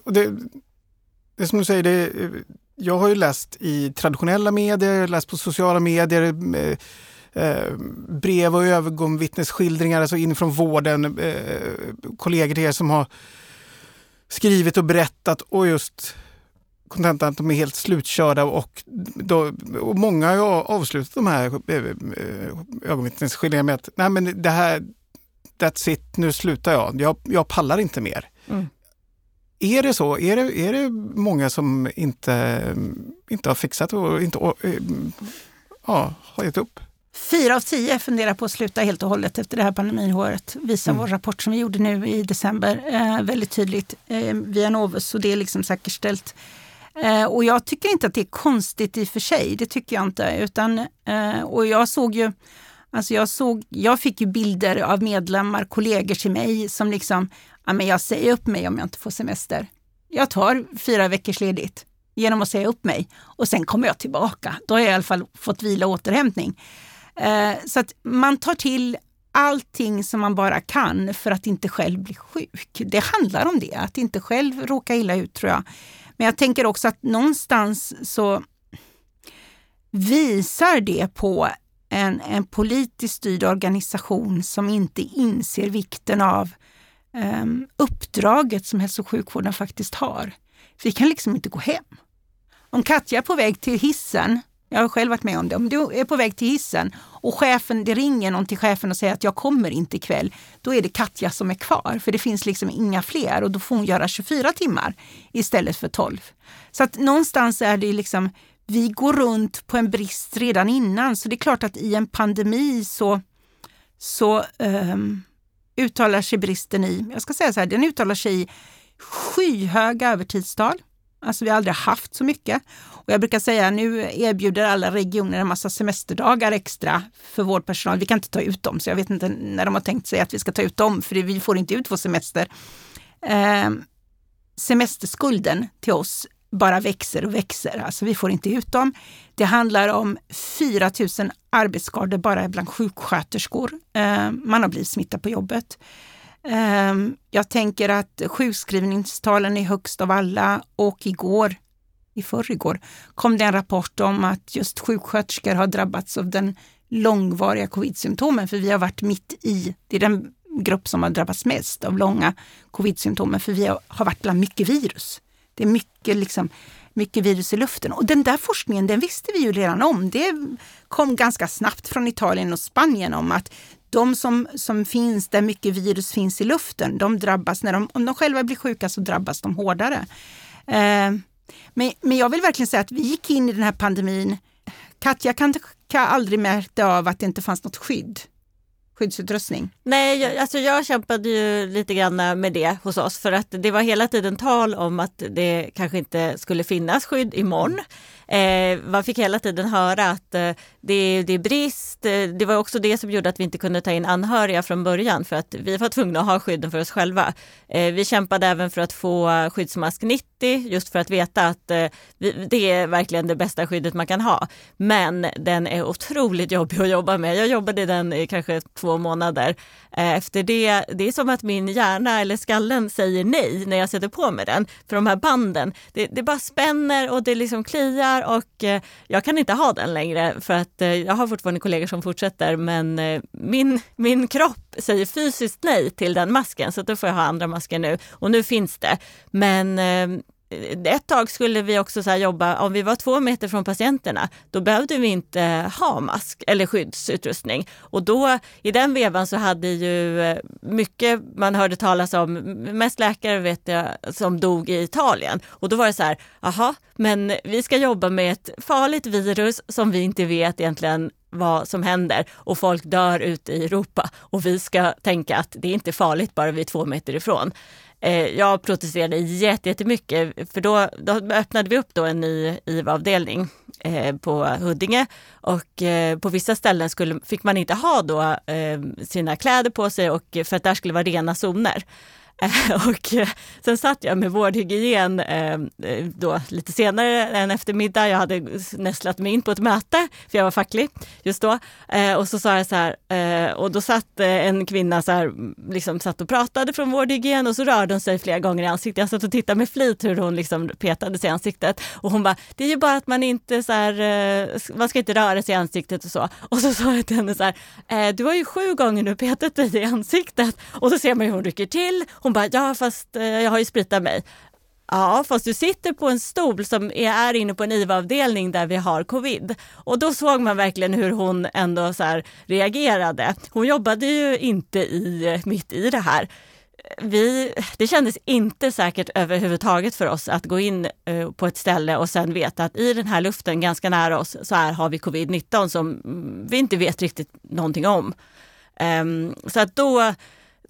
det, det som du säger, det, jag har ju läst i traditionella medier, jag har läst på sociala medier, eh, eh brev och ögonvittnesskildringar alltså inifrån vården, eh, kollegor till er som har skrivit och berättat och just kontentan att de är helt slutkörda och, då, och många har avslutat de här ögonvittnesskildringarna med att nej men det här, that's it, nu slutar jag, jag, jag pallar inte mer. Mm. Är det så? Är det, är det många som inte, inte har fixat och inte ja, har gett upp? Fyra av tio funderar på att sluta helt och hållet efter det här pandemiåret, visar mm. vår rapport som vi gjorde nu i december eh, väldigt tydligt eh, via Novus och det är liksom säkerställt. Eh, och jag tycker inte att det är konstigt i och för sig, det tycker jag inte. Utan, eh, och jag såg ju, alltså jag, såg, jag fick ju bilder av medlemmar, kollegor till mig som liksom, ja men jag säger upp mig om jag inte får semester. Jag tar fyra veckors ledigt genom att säga upp mig och sen kommer jag tillbaka. Då har jag i alla fall fått vila och återhämtning. Eh, så att man tar till allting som man bara kan för att inte själv bli sjuk. Det handlar om det, att inte själv råka illa ut tror jag. Men jag tänker också att någonstans så visar det på en, en politiskt styrd organisation som inte inser vikten av um, uppdraget som hälso och sjukvården faktiskt har. Vi kan liksom inte gå hem. Om Katja är på väg till hissen jag har själv varit med om det. Om du är på väg till hissen och chefen, det ringer någon till chefen och säger att jag kommer inte ikväll. Då är det Katja som är kvar, för det finns liksom inga fler och då får hon göra 24 timmar istället för 12. Så att någonstans är det liksom, vi går runt på en brist redan innan. Så det är klart att i en pandemi så, så um, uttalar sig bristen i, jag ska säga så här, den uttalar sig i skyhöga övertidstal. Alltså vi har aldrig haft så mycket. Och jag brukar säga nu erbjuder alla regioner en massa semesterdagar extra för vårdpersonal. Vi kan inte ta ut dem, så jag vet inte när de har tänkt sig att vi ska ta ut dem, för vi får inte ut vår semester. Eh, semesterskulden till oss bara växer och växer. Alltså vi får inte ut dem. Det handlar om 4 000 arbetsskador bara bland sjuksköterskor. Eh, man har blivit smittad på jobbet. Ehm, jag tänker att sjukskrivningstalen är högst av alla och igår i förrgår kom det en rapport om att just sjuksköterskor har drabbats av den långvariga covid-symptomen, för vi har varit mitt i, det är den grupp som har drabbats mest av långa covid-symptomen, för vi har varit bland mycket virus. Det är mycket, liksom, mycket virus i luften. Och den där forskningen, den visste vi ju redan om. Det kom ganska snabbt från Italien och Spanien om att de som, som finns där mycket virus finns i luften, de drabbas, när de, om de själva blir sjuka så drabbas de hårdare. Eh, men, men jag vill verkligen säga att vi gick in i den här pandemin. Katja kan, kan aldrig märka av att det inte fanns något skydd skyddsutrustning? Nej, jag, alltså jag kämpade ju lite grann med det hos oss för att det var hela tiden tal om att det kanske inte skulle finnas skydd imorgon. Eh, man fick hela tiden höra att eh, det, det är brist. Eh, det var också det som gjorde att vi inte kunde ta in anhöriga från början för att vi var tvungna att ha skydden för oss själva. Eh, vi kämpade även för att få skyddsmask 90 just för att veta att eh, det är verkligen det bästa skyddet man kan ha. Men den är otroligt jobbig att jobba med. Jag jobbade i den i kanske två månader. Eh, efter det, det är som att min hjärna eller skallen säger nej när jag sätter på mig den. För de här banden, det, det bara spänner och det liksom kliar och eh, jag kan inte ha den längre för att eh, jag har fortfarande kollegor som fortsätter men eh, min, min kropp säger fysiskt nej till den masken så då får jag ha andra masker nu och nu finns det. Men eh, Eh, ett tag skulle vi också så jobba, om vi var två meter från patienterna, då behövde vi inte ha mask eller skyddsutrustning. Och då i den vevan så hade ju eh, mycket man hörde talas om, mest läkare vet jag, som dog i Italien. Och då var det så här, aha, men vi ska jobba med ett farligt virus som vi inte vet egentligen vad som händer och folk dör ute i Europa och vi ska tänka att det är inte farligt bara vi är två meter ifrån. Eh, jag protesterade jättemycket för då, då öppnade vi upp då en ny IVA-avdelning eh, på Huddinge och eh, på vissa ställen skulle, fick man inte ha då eh, sina kläder på sig och för att där skulle vara rena zoner. *laughs* och eh, sen satt jag med vårdhygien ehm, eh, då, lite senare en eftermiddag. Jag hade nästlat mig in på ett möte, för jag var facklig just då. Eh, och så sa jag så här, och då satt en kvinna så här, mm, liksom satt och pratade från vårdhygien och så rörde hon sig flera gånger i ansiktet. Jag satt och tittade med flit hur hon liksom petade sig i ansiktet. Och hon bara, det är ju bara att man inte så här, man ska inte röra sig i ansiktet och så. Och så *laughs* sa jag till henne så här, du har ju sju gånger nu petat dig i ansiktet. Och så ser man hur hon rycker till. Hon hon bara, ja fast eh, jag har ju spritat mig. Ja, fast du sitter på en stol som är inne på en IVA-avdelning där vi har covid. Och då såg man verkligen hur hon ändå så reagerade. Hon jobbade ju inte i, mitt i det här. Vi, det kändes inte säkert överhuvudtaget för oss att gå in eh, på ett ställe och sen veta att i den här luften ganska nära oss så här har vi covid-19 som mm, vi inte vet riktigt någonting om. Um, så att då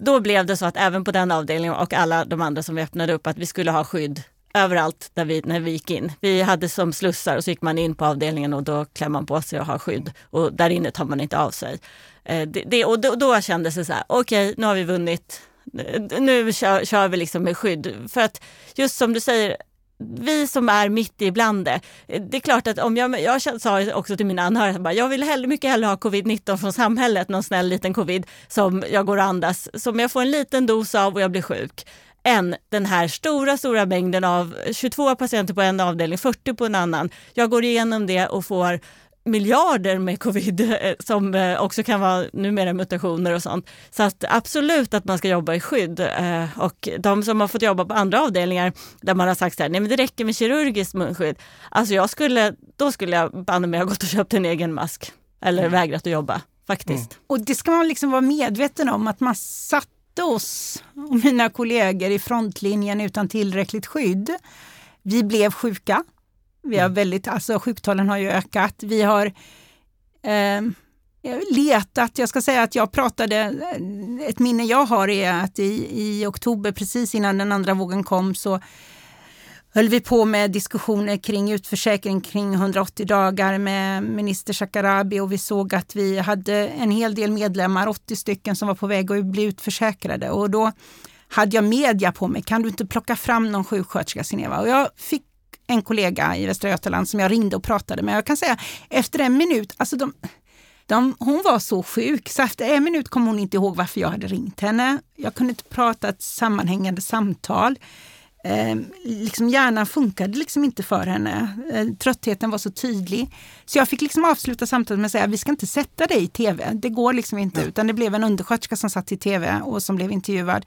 då blev det så att även på den avdelningen och alla de andra som vi öppnade upp att vi skulle ha skydd överallt där vi, när vi gick in. Vi hade som slussar och så gick man in på avdelningen och då klär man på sig och har skydd och där inne tar man inte av sig. Eh, det, det, och då, då kändes det så här, okej okay, nu har vi vunnit. Nu kör, kör vi liksom med skydd. För att just som du säger, vi som är mitt ibland det. Det är klart att om jag, jag sa också till mina anhöriga, jag vill hellre, mycket hellre ha covid-19 från samhället, någon snäll liten covid som jag går och andas, som jag får en liten dos av och jag blir sjuk än den här stora, stora mängden av 22 patienter på en avdelning, 40 på en annan. Jag går igenom det och får miljarder med covid eh, som eh, också kan vara numera mutationer och sånt. Så att absolut att man ska jobba i skydd. Eh, och de som har fått jobba på andra avdelningar där man har sagt så här, nej men det räcker med kirurgiskt munskydd. Alltså jag skulle, då skulle jag banne mig ha gått och köpt en egen mask. Eller mm. vägrat att jobba faktiskt. Mm. Och det ska man liksom vara medveten om att man satte oss och mina kollegor i frontlinjen utan tillräckligt skydd. Vi blev sjuka vi har mm. väldigt, alltså sjuktalen har ju ökat. Vi har eh, letat, jag ska säga att jag pratade, ett minne jag har är att i, i oktober, precis innan den andra vågen kom, så höll vi på med diskussioner kring utförsäkring kring 180 dagar med minister Shekarabi och vi såg att vi hade en hel del medlemmar, 80 stycken, som var på väg att bli utförsäkrade. Och då hade jag media på mig, kan du inte plocka fram någon sjuksköterska Sineva? Och jag fick en kollega i Västra Götaland som jag ringde och pratade med. Jag kan säga efter en minut, alltså de, de, hon var så sjuk så efter en minut kom hon inte ihåg varför jag hade ringt henne. Jag kunde inte prata ett sammanhängande samtal. Eh, liksom hjärnan funkade liksom inte för henne. Eh, tröttheten var så tydlig. Så jag fick liksom avsluta samtalet med att säga vi ska inte sätta dig i tv. Det går liksom inte. Utan det blev en undersköterska som satt i tv och som blev intervjuad.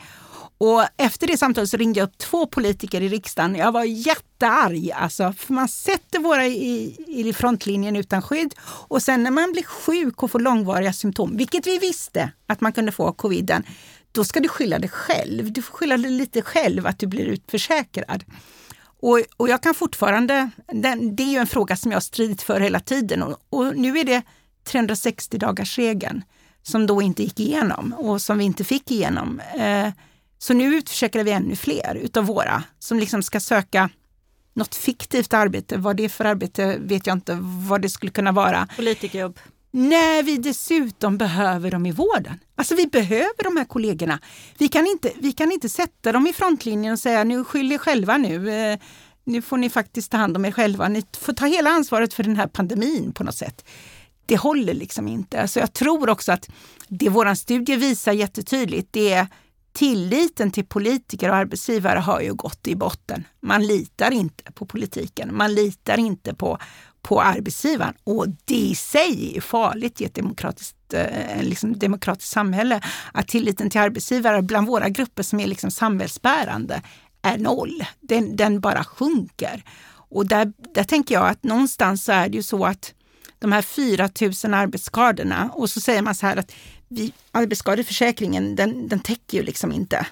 Och efter det samtalet så ringde jag upp två politiker i riksdagen. Jag var jättearg alltså, för man sätter våra i, i frontlinjen utan skydd och sen när man blir sjuk och får långvariga symptom, vilket vi visste att man kunde få coviden, då ska du skylla dig själv. Du får skylla dig lite själv att du blir utförsäkrad. Och, och jag kan fortfarande, den, det är ju en fråga som jag har stridit för hela tiden och, och nu är det 360 dagars regeln som då inte gick igenom och som vi inte fick igenom. Eh, så nu utförsäkrar vi ännu fler utav våra som liksom ska söka något fiktivt arbete. Vad det är för arbete vet jag inte vad det skulle kunna vara. Politikerjobb. När vi dessutom behöver dem i vården. Alltså vi behöver de här kollegorna. Vi kan inte, vi kan inte sätta dem i frontlinjen och säga nu skyll er själva nu. Eh, nu får ni faktiskt ta hand om er själva. Ni får ta hela ansvaret för den här pandemin på något sätt. Det håller liksom inte. Alltså jag tror också att det våran studie visar jättetydligt, det är tilliten till politiker och arbetsgivare har ju gått i botten. Man litar inte på politiken, man litar inte på, på arbetsgivaren och det i sig är farligt i ett demokratiskt, eh, liksom demokratiskt samhälle. Att tilliten till arbetsgivare bland våra grupper som är liksom samhällsbärande är noll. Den, den bara sjunker. Och där, där tänker jag att någonstans så är det ju så att de här 4 000 arbetsskadorna och så säger man så här att vi, arbetsskadeförsäkringen den, den täcker ju liksom inte.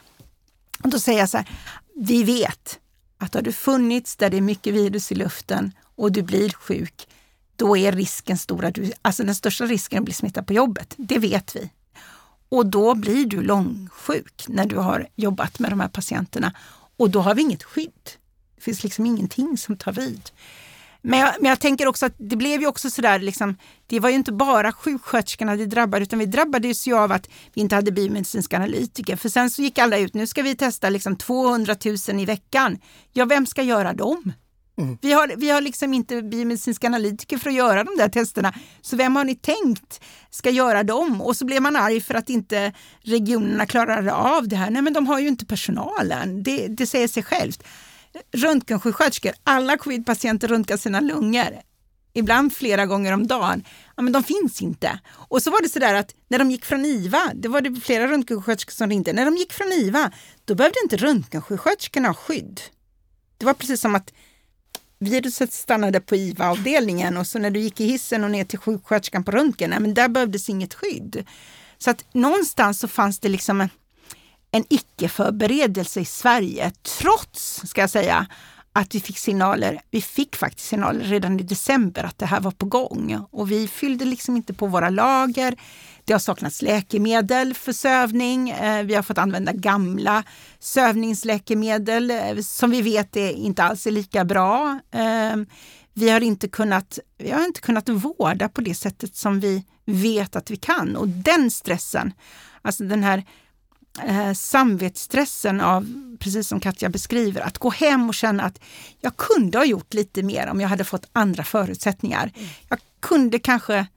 Och då säger jag så här, vi vet att har du funnits där det är mycket virus i luften och du blir sjuk, då är risken stor att du, alltså den största risken att bli smittad på jobbet. Det vet vi. Och då blir du långsjuk när du har jobbat med de här patienterna. Och då har vi inget skydd. Det finns liksom ingenting som tar vid. Men jag, men jag tänker också att det blev ju också sådär, liksom, det var ju inte bara sjuksköterskorna det drabbade, utan vi drabbades ju av att vi inte hade biomedicinska analytiker. För sen så gick alla ut, nu ska vi testa liksom 200 000 i veckan. Ja, vem ska göra dem? Mm. Vi, har, vi har liksom inte biomedicinska analytiker för att göra de där testerna. Så vem har ni tänkt ska göra dem? Och så blev man arg för att inte regionerna klarar av det här. Nej, men de har ju inte personalen. Det, det säger sig självt röntgensjuksköterskor, alla covidpatienter röntgar sina lungor, ibland flera gånger om dagen. Ja, men de finns inte. Och så var det så där att när de gick från IVA, det var det flera röntgensjuksköterskor som ringde, när de gick från IVA, då behövde inte röntgensjuksköterskorna ha skydd. Det var precis som att viruset stannade på IVA-avdelningen och så när du gick i hissen och ner till sjuksköterskan på röntgen, men där behövdes inget skydd. Så att någonstans så fanns det liksom en en icke-förberedelse i Sverige, trots, ska jag säga, att vi fick signaler. Vi fick faktiskt signaler redan i december att det här var på gång och vi fyllde liksom inte på våra lager. Det har saknats läkemedel för sövning. Eh, vi har fått använda gamla sövningsläkemedel eh, som vi vet är inte alls är lika bra. Eh, vi har inte kunnat, vi har inte kunnat vårda på det sättet som vi vet att vi kan och den stressen, alltså den här eh, samvetsstressen av, precis som Katja beskriver, att gå hem och känna att jag kunde ha gjort lite mer om jag hade fått andra förutsättningar. Mm. Jag kunde kanske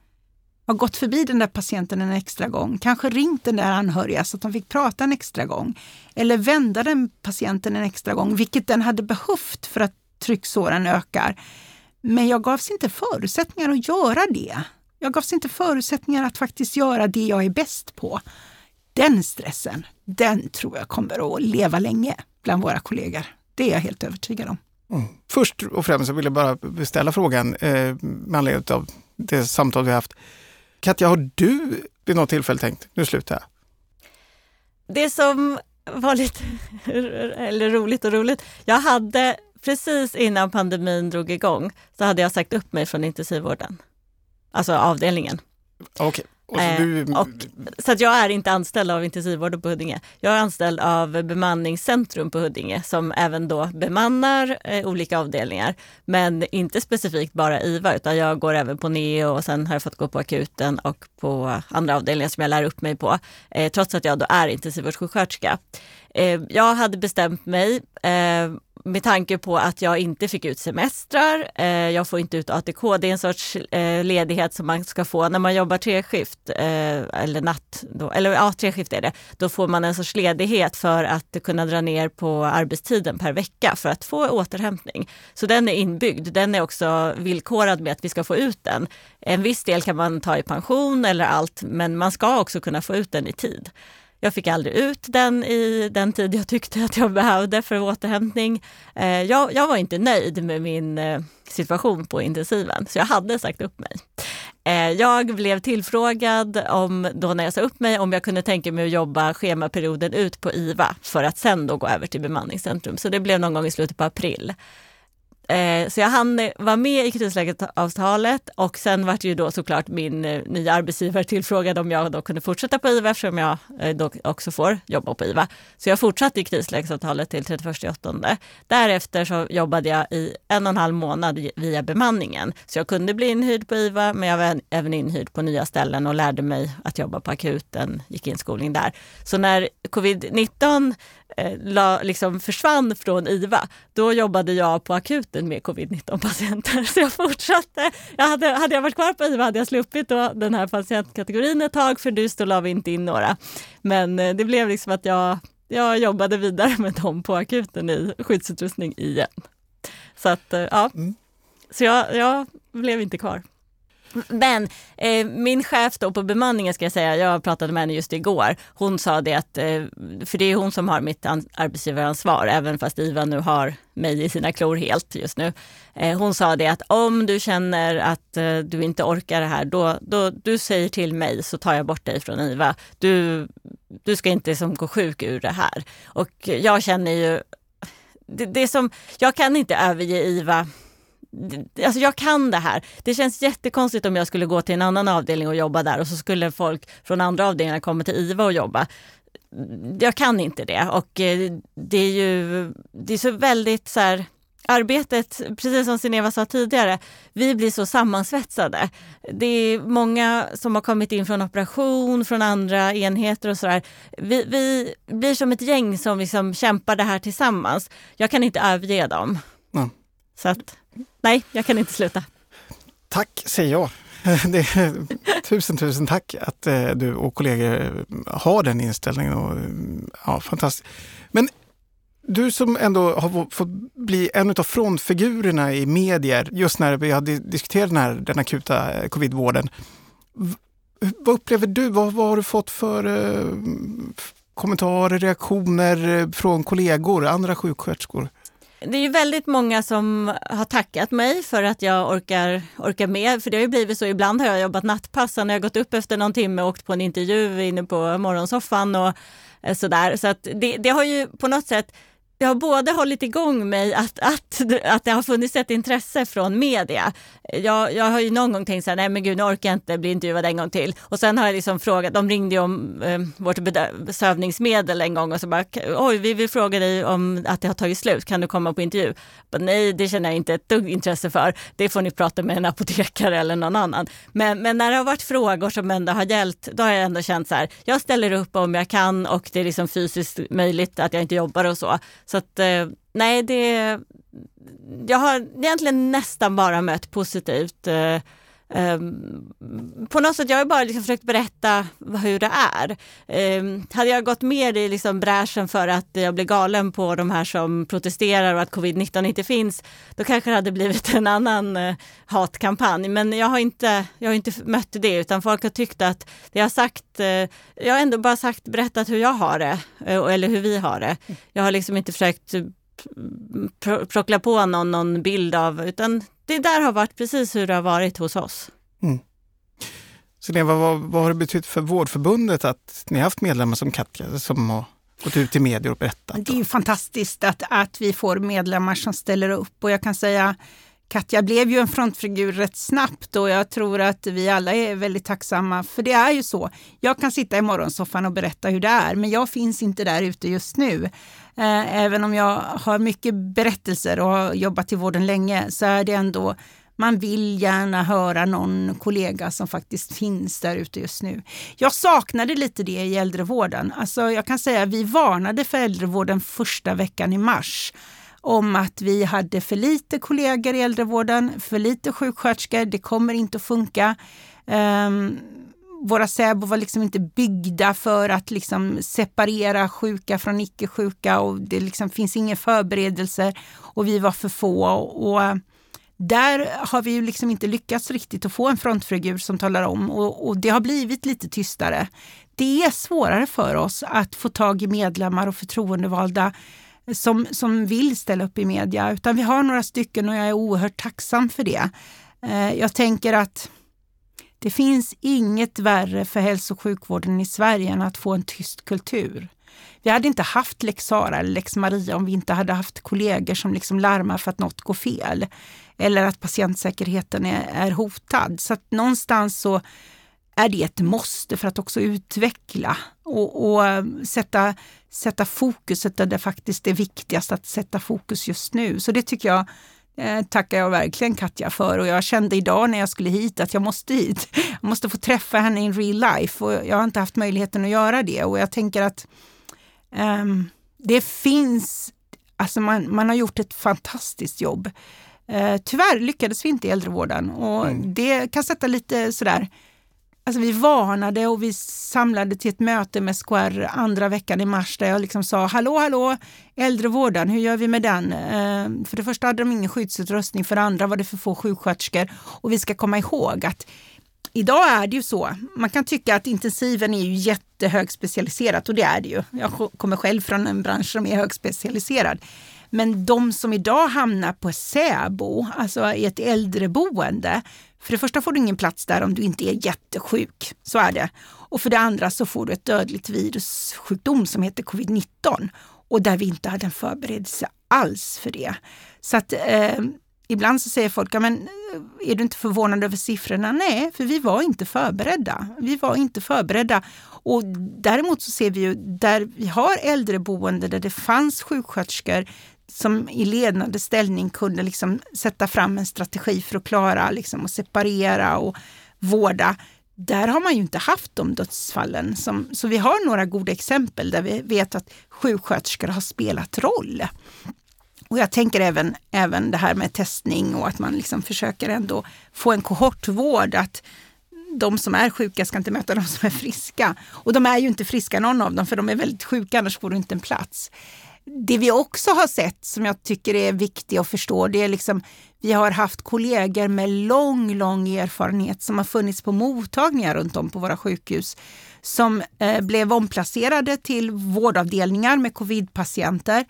ha gått förbi den där patienten en extra gång, kanske ringt den där anhöriga så att de fick prata en extra gång. Eller vända den patienten en extra gång, vilket den hade behövt för att trycksåren ökar. Men jag gavs inte förutsättningar att göra det. Jag gavs inte förutsättningar att faktiskt göra det jag är bäst på den stressen, den tror jag kommer att leva länge bland våra kollegor. Det är jag helt övertygad om. Mm. Först och främst så vill jag bara ställa frågan eh, med anledning av det samtal vi haft. Katja, har du vid något tillfälle tänkt, nu slutar jag? Det som var lite *laughs* eller roligt och roligt, jag hade precis innan pandemin drog igång så hade jag sagt upp mig från intensivvården. Alltså avdelningen. Okay. Och så, eh, du... och, så att jag är inte anställd av intensivvården på Huddinge. Jag är anställd av bemanningscentrum på Huddinge som även då bemannar eh, olika avdelningar. Men inte specifikt bara IVA utan jag går även på NEO och sen har jag fått gå på akuten och på andra avdelningar som jag lär upp mig på. Eh, trots att jag då är intensivvårdssjuksköterska. Eh, jag hade bestämt mig eh, med tanke på att jag inte fick ut semestrar, eh, jag får inte ut ATK, det är en sorts eh, ledighet som man ska få när man jobbar treskift, eh, eller natt, då, eller ja, treskift är det. Då får man en sorts ledighet för att kunna dra ner på arbetstiden per vecka för att få återhämtning. Så den är inbyggd, den är också villkorad med att vi ska få ut den. En viss del kan man ta i pension eller allt, men man ska också kunna få ut den i tid. Jag fick aldrig ut den i den tid jag tyckte att jag behövde för återhämtning. Eh, jag, jag var inte nöjd med min eh, situation på intensiven, så jag hade sagt upp mig. Eh, jag blev tillfrågad om, då när jag sa upp mig om jag kunde tänka mig att jobba schemaperioden ut på IVA för att sen då gå över till bemanningscentrum. Så det blev någon gång i slutet på april. Eh, så jag hann vara med i krislägesavtalet och sen vart ju då såklart min eh, nya arbetsgivare tillfrågad om jag då kunde fortsätta på IVA eftersom jag eh, då också får jobba på IVA. Så jag fortsatte i krislägesavtalet till 31.8. Därefter så jobbade jag i en och en halv månad via bemanningen. Så jag kunde bli inhyrd på IVA men jag var även inhyrd på nya ställen och lärde mig att jobba på akuten, gick inskolning där. Så när covid-19 la, liksom försvann från IVA, då jobbade jag på akuten med covid-19 patienter. *laughs* Så jag fortsatte. Jag hade, hade jag varit kvar på IVA hade jag sluppit då den här patientkategorin ett tag, för du då la vi inte in några. Men eh, det blev liksom att jag, jag jobbade vidare *laughs* med dem på akuten i skyddsutrustning igen. Så att, eh, ja. Mm. Så jag, jag blev inte kvar. Men eh, min chef då på bemanningen ska jag säga, jag pratade med henne just igår. Hon sa det att, eh, för det är hon som har mitt arbetsgivaransvar, även fast IVA nu har mig i sina klor helt just nu. Eh, hon sa det att om du känner att eh, du inte orkar det här, då, då du säger till mig så tar jag bort dig från IVA. Du, du ska inte som gå sjuk ur det här. Och jag känner ju, det, det som, jag kan inte överge IVA Alltså jag kan det här. Det känns jättekonstigt om jag skulle gå till en annan avdelning och jobba där och så skulle folk från andra avdelningar komma till IVA och jobba. Jag kan inte det och eh, det är ju det är så väldigt så här, arbetet, precis som Sineva sa tidigare, vi blir så sammansvetsade. Det är många som har kommit in från operation, från andra enheter och sådär. Vi, vi blir som ett gäng som liksom kämpar det här tillsammans. Jag kan inte överge dem. Mm. Så att, nej, jag kan inte sluta. Tack säger jag. *laughs* Det, tusen, tusen tack att eh, du och kollegor eh, har den inställningen. Och, eh, ja, fantastiskt. Men du som ändå har fått bli en av frontfigurerna i medier just när vi har diskuterat den, här, den akuta eh, covidvården. Vad upplever du? Vad, vad har du fått för eh, kommentarer, reaktioner från kollegor, andra sjuksköterskor? Det är ju väldigt många som har tackat mig för att jag orkar, orkar med. För det har ju blivit så, ibland har jag jobbat nattpass, när jag gått upp efter någon timme och åkt på en intervju inne på morgonsoffan och eh, sådär. Så att det, det har ju på något sätt det har både hållit igång mig att, att, att det har funnits ett intresse från media. Jag, jag har ju någon gång tänkt så här, nej men gud nu orkar jag inte bli intervjuad en gång till. Och sen har jag liksom frågat, de ringde ju om eh, vårt sövningsmedel en gång och så bara, oj vi vill fråga dig om att det har tagit slut, kan du komma på intervju? Bara, nej det känner jag inte ett dugg intresse för, det får ni prata med en apotekare eller någon annan. Men, men när det har varit frågor som ändå har gällt, då har jag ändå känt så här, jag ställer upp om jag kan och det är liksom fysiskt möjligt att jag inte jobbar och så. Så att eh, nej, det... Jag har egentligen nästan bara mött positivt. Eh, Eh, Um, på något sätt, jag har bara liksom försökt berätta hur det är. Um, hade jag gått mer i liksom bräschen för att jag blir galen på de här som protesterar och att covid-19 inte finns, då kanske det hade blivit en annan uh, hatkampanj. Men jag har, inte, jag har inte mött det, utan folk har tyckt att jag har sagt, uh, jag har ändå bara sagt, berättat hur jag har det, uh, eller hur vi har det. Jag har liksom inte försökt pro prockla på någon, någon bild av, utan det där har varit precis hur det har varit hos oss. Mm. Så det, vad, vad har det betytt för Vårdförbundet att ni har haft medlemmar som Katja som har gått ut i medier och berättat? Det är ju fantastiskt att, att vi får medlemmar som ställer upp och jag kan säga Katja blev ju en frontfigur rätt snabbt och jag tror att vi alla är väldigt tacksamma. För det är ju så. Jag kan sitta i morgonsoffan och berätta hur det är, men jag finns inte där ute just nu. Eh, även om jag har mycket berättelser och har jobbat i vården länge så är det ändå man vill gärna höra någon kollega som faktiskt finns där ute just nu. Jag saknade lite det i äldrevården. Alltså jag kan säga att vi varnade för äldrevården första veckan i mars om att vi hade för lite kollegor i äldrevården, för lite sjuksköterskor, det kommer inte att funka. Um, våra SÄBO var liksom inte byggda för att liksom separera sjuka från icke-sjuka och det liksom finns ingen förberedelse och vi var för få. Och, där har vi ju liksom inte lyckats riktigt att få en frontfigur som talar om och, och, det har blivit lite tystare. Det är svårare för oss att få tag i medlemmar och förtroendevalda som, som vill ställa upp i media, utan vi har några stycken och jag är oerhört tacksam för det. Eh, jag tänker att det finns inget värre för hälso och sjukvården i Sverige än att få en tyst kultur. Vi hade inte haft lex Sara eller lex Maria om vi inte hade haft kollegor som liksom larmar för att något går fel. Eller att patientsäkerheten är, är hotad. Så att någonstans så är det ett måste för att också utveckla och, och ehm, sätta, sätta fokuset där det faktiskt är viktigast att sätta fokus just nu. Så det tycker jag eh, tackar jag verkligen Katja för och jag kände idag när jag skulle hit att jag måste hit. *laughs* Jag måste få träffa henne in real life och jag har inte haft möjligheten att göra det och jag tänker att um, det finns, alltså man, man har gjort ett fantastiskt jobb. Uh, tyvärr lyckades vi inte i äldrevården och mm. det kan sätta lite sådär Alltså vi varnade och vi samlade till ett möte med SKR andra veckan i mars där jag liksom sa hallå hallå äldrevården, hur gör vi med den? Eh, för det första hade de ingen skyddsutrustning, för det andra var det för få sjuksköterskor och vi ska komma ihåg att Idag är det ju så, man kan tycka att intensiven är ju jättehögspecialiserat och det är det ju. Jag kommer själv från en bransch som är högspecialiserad. Men de som idag hamnar på SÄBO, alltså i ett äldreboende, för det första får du ingen plats där om du inte är jättesjuk. Så är det. Och för det andra så får du ett dödligt virussjukdom som heter covid-19 och där vi inte hade en förberedelse alls för det. Så att eh, ibland så säger folk, men eh, är du inte förvånad över siffrorna? Nej, för vi var inte förberedda. Vi var inte förberedda. Och däremot så ser vi ju där vi har äldreboende där det fanns sjuksköterskor, som i ledande ställning kunde liksom sätta fram en strategi för att klara liksom, att separera och vårda. Där har man ju inte haft de dödsfallen. Som, så vi har några goda exempel där vi vet att sjuksköterskor har spelat roll. Och jag tänker även, även det här med testning och att man liksom försöker ändå få en kohortvård. Att de som är sjuka ska inte möta de som är friska. Och de är ju inte friska någon av dem för de är väldigt sjuka, annars får du inte en plats. Det vi också har sett som jag tycker är viktigt att förstå, det är liksom vi har haft kollegor med lång, lång erfarenhet som har funnits på mottagningar runt om på våra sjukhus som eh, blev omplacerade till vårdavdelningar med covidpatienter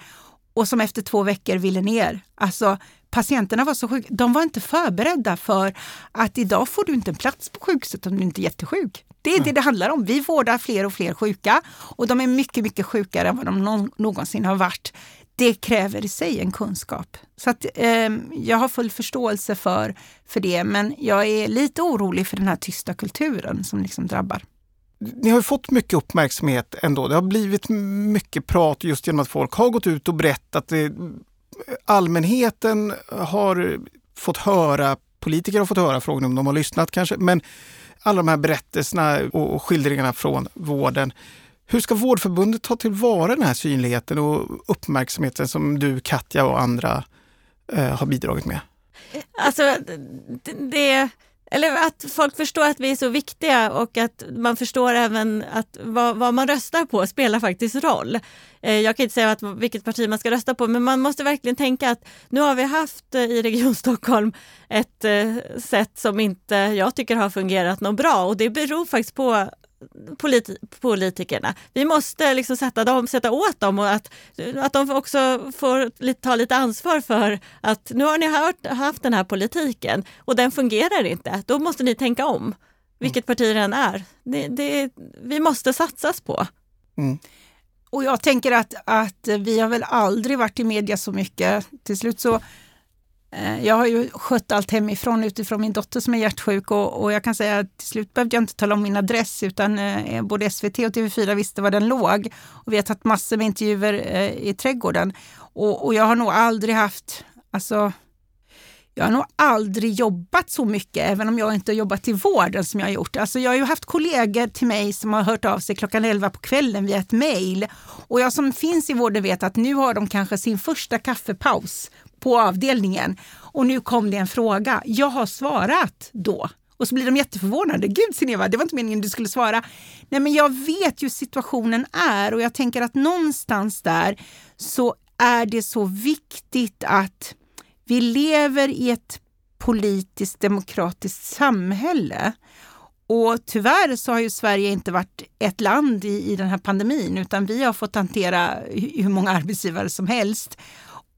och som efter två veckor ville ner. Alltså patienterna var så sjuka, de var inte förberedda för att idag får du inte en plats på sjukhuset om du inte är jättesjuk. Det är det det handlar om. Vi vårdar fler och fler sjuka och de är mycket, mycket sjukare än vad de någonsin har varit. Det kräver i sig en kunskap. Så att, eh, jag har full förståelse för, för det, men jag är lite orolig för den här tysta kulturen som liksom drabbar. Ni har fått mycket uppmärksamhet ändå. Det har blivit mycket prat just genom att folk har gått ut och berättat. Det, allmänheten har fått höra, politiker har fått höra, frågan om de har lyssnat kanske, men alla de här berättelserna och skildringarna från vården. Hur ska Vårdförbundet ta tillvara den här synligheten och uppmärksamheten som du, Katja och andra eh, har bidragit med? Alltså, det, eller att folk förstår att vi är så viktiga och att man förstår även att vad, vad man röstar på spelar faktiskt roll. Eh, jag kan inte säga att, vilket parti man ska rösta på, men man måste verkligen tänka att nu har vi haft eh, i Region Stockholm ett eh, sätt som inte jag tycker har fungerat något bra och det beror faktiskt på politi politikerna. Vi måste liksom sätta, dem, sätta åt dem och att, att de också får ta lite ansvar för att nu har ni hört, haft den här politiken och den fungerar inte. Då måste ni tänka om, vilket parti det än är. Det, det, vi måste satsas på. Mm. Och jag tänker att, att vi har väl aldrig varit i media så mycket. Till slut så Eh, jag har ju skött allt hemifrån utifrån min dotter som är hjärtsjuk och, och jag kan säga att till slut behövde jag inte tala om min adress utan eh, både SVT och TV4 visste var den låg. Och vi har tagit massor med intervjuer eh, i trädgården. Och, och, jag har nog aldrig haft, alltså jag har nog aldrig jobbat så mycket, även om jag inte har jobbat i vården som jag har gjort. Alltså jag har ju haft kollegor till mig som har hört av sig klockan 11 på kvällen via ett mejl. Och jag som finns i vården vet att nu har de kanske sin första kaffepaus på avdelningen och nu kom det en fråga. Jag har svarat då. Och så blir de jätteförvånade. Gud Sineva, det var inte meningen du skulle svara. Nej men jag vet ju situationen är och jag tänker att någonstans där så är det så viktigt att vi lever i ett politiskt demokratiskt samhälle. Och tyvärr så har ju Sverige inte varit ett land i, i den här pandemin utan vi har fått hantera hur många arbetsgivare som helst.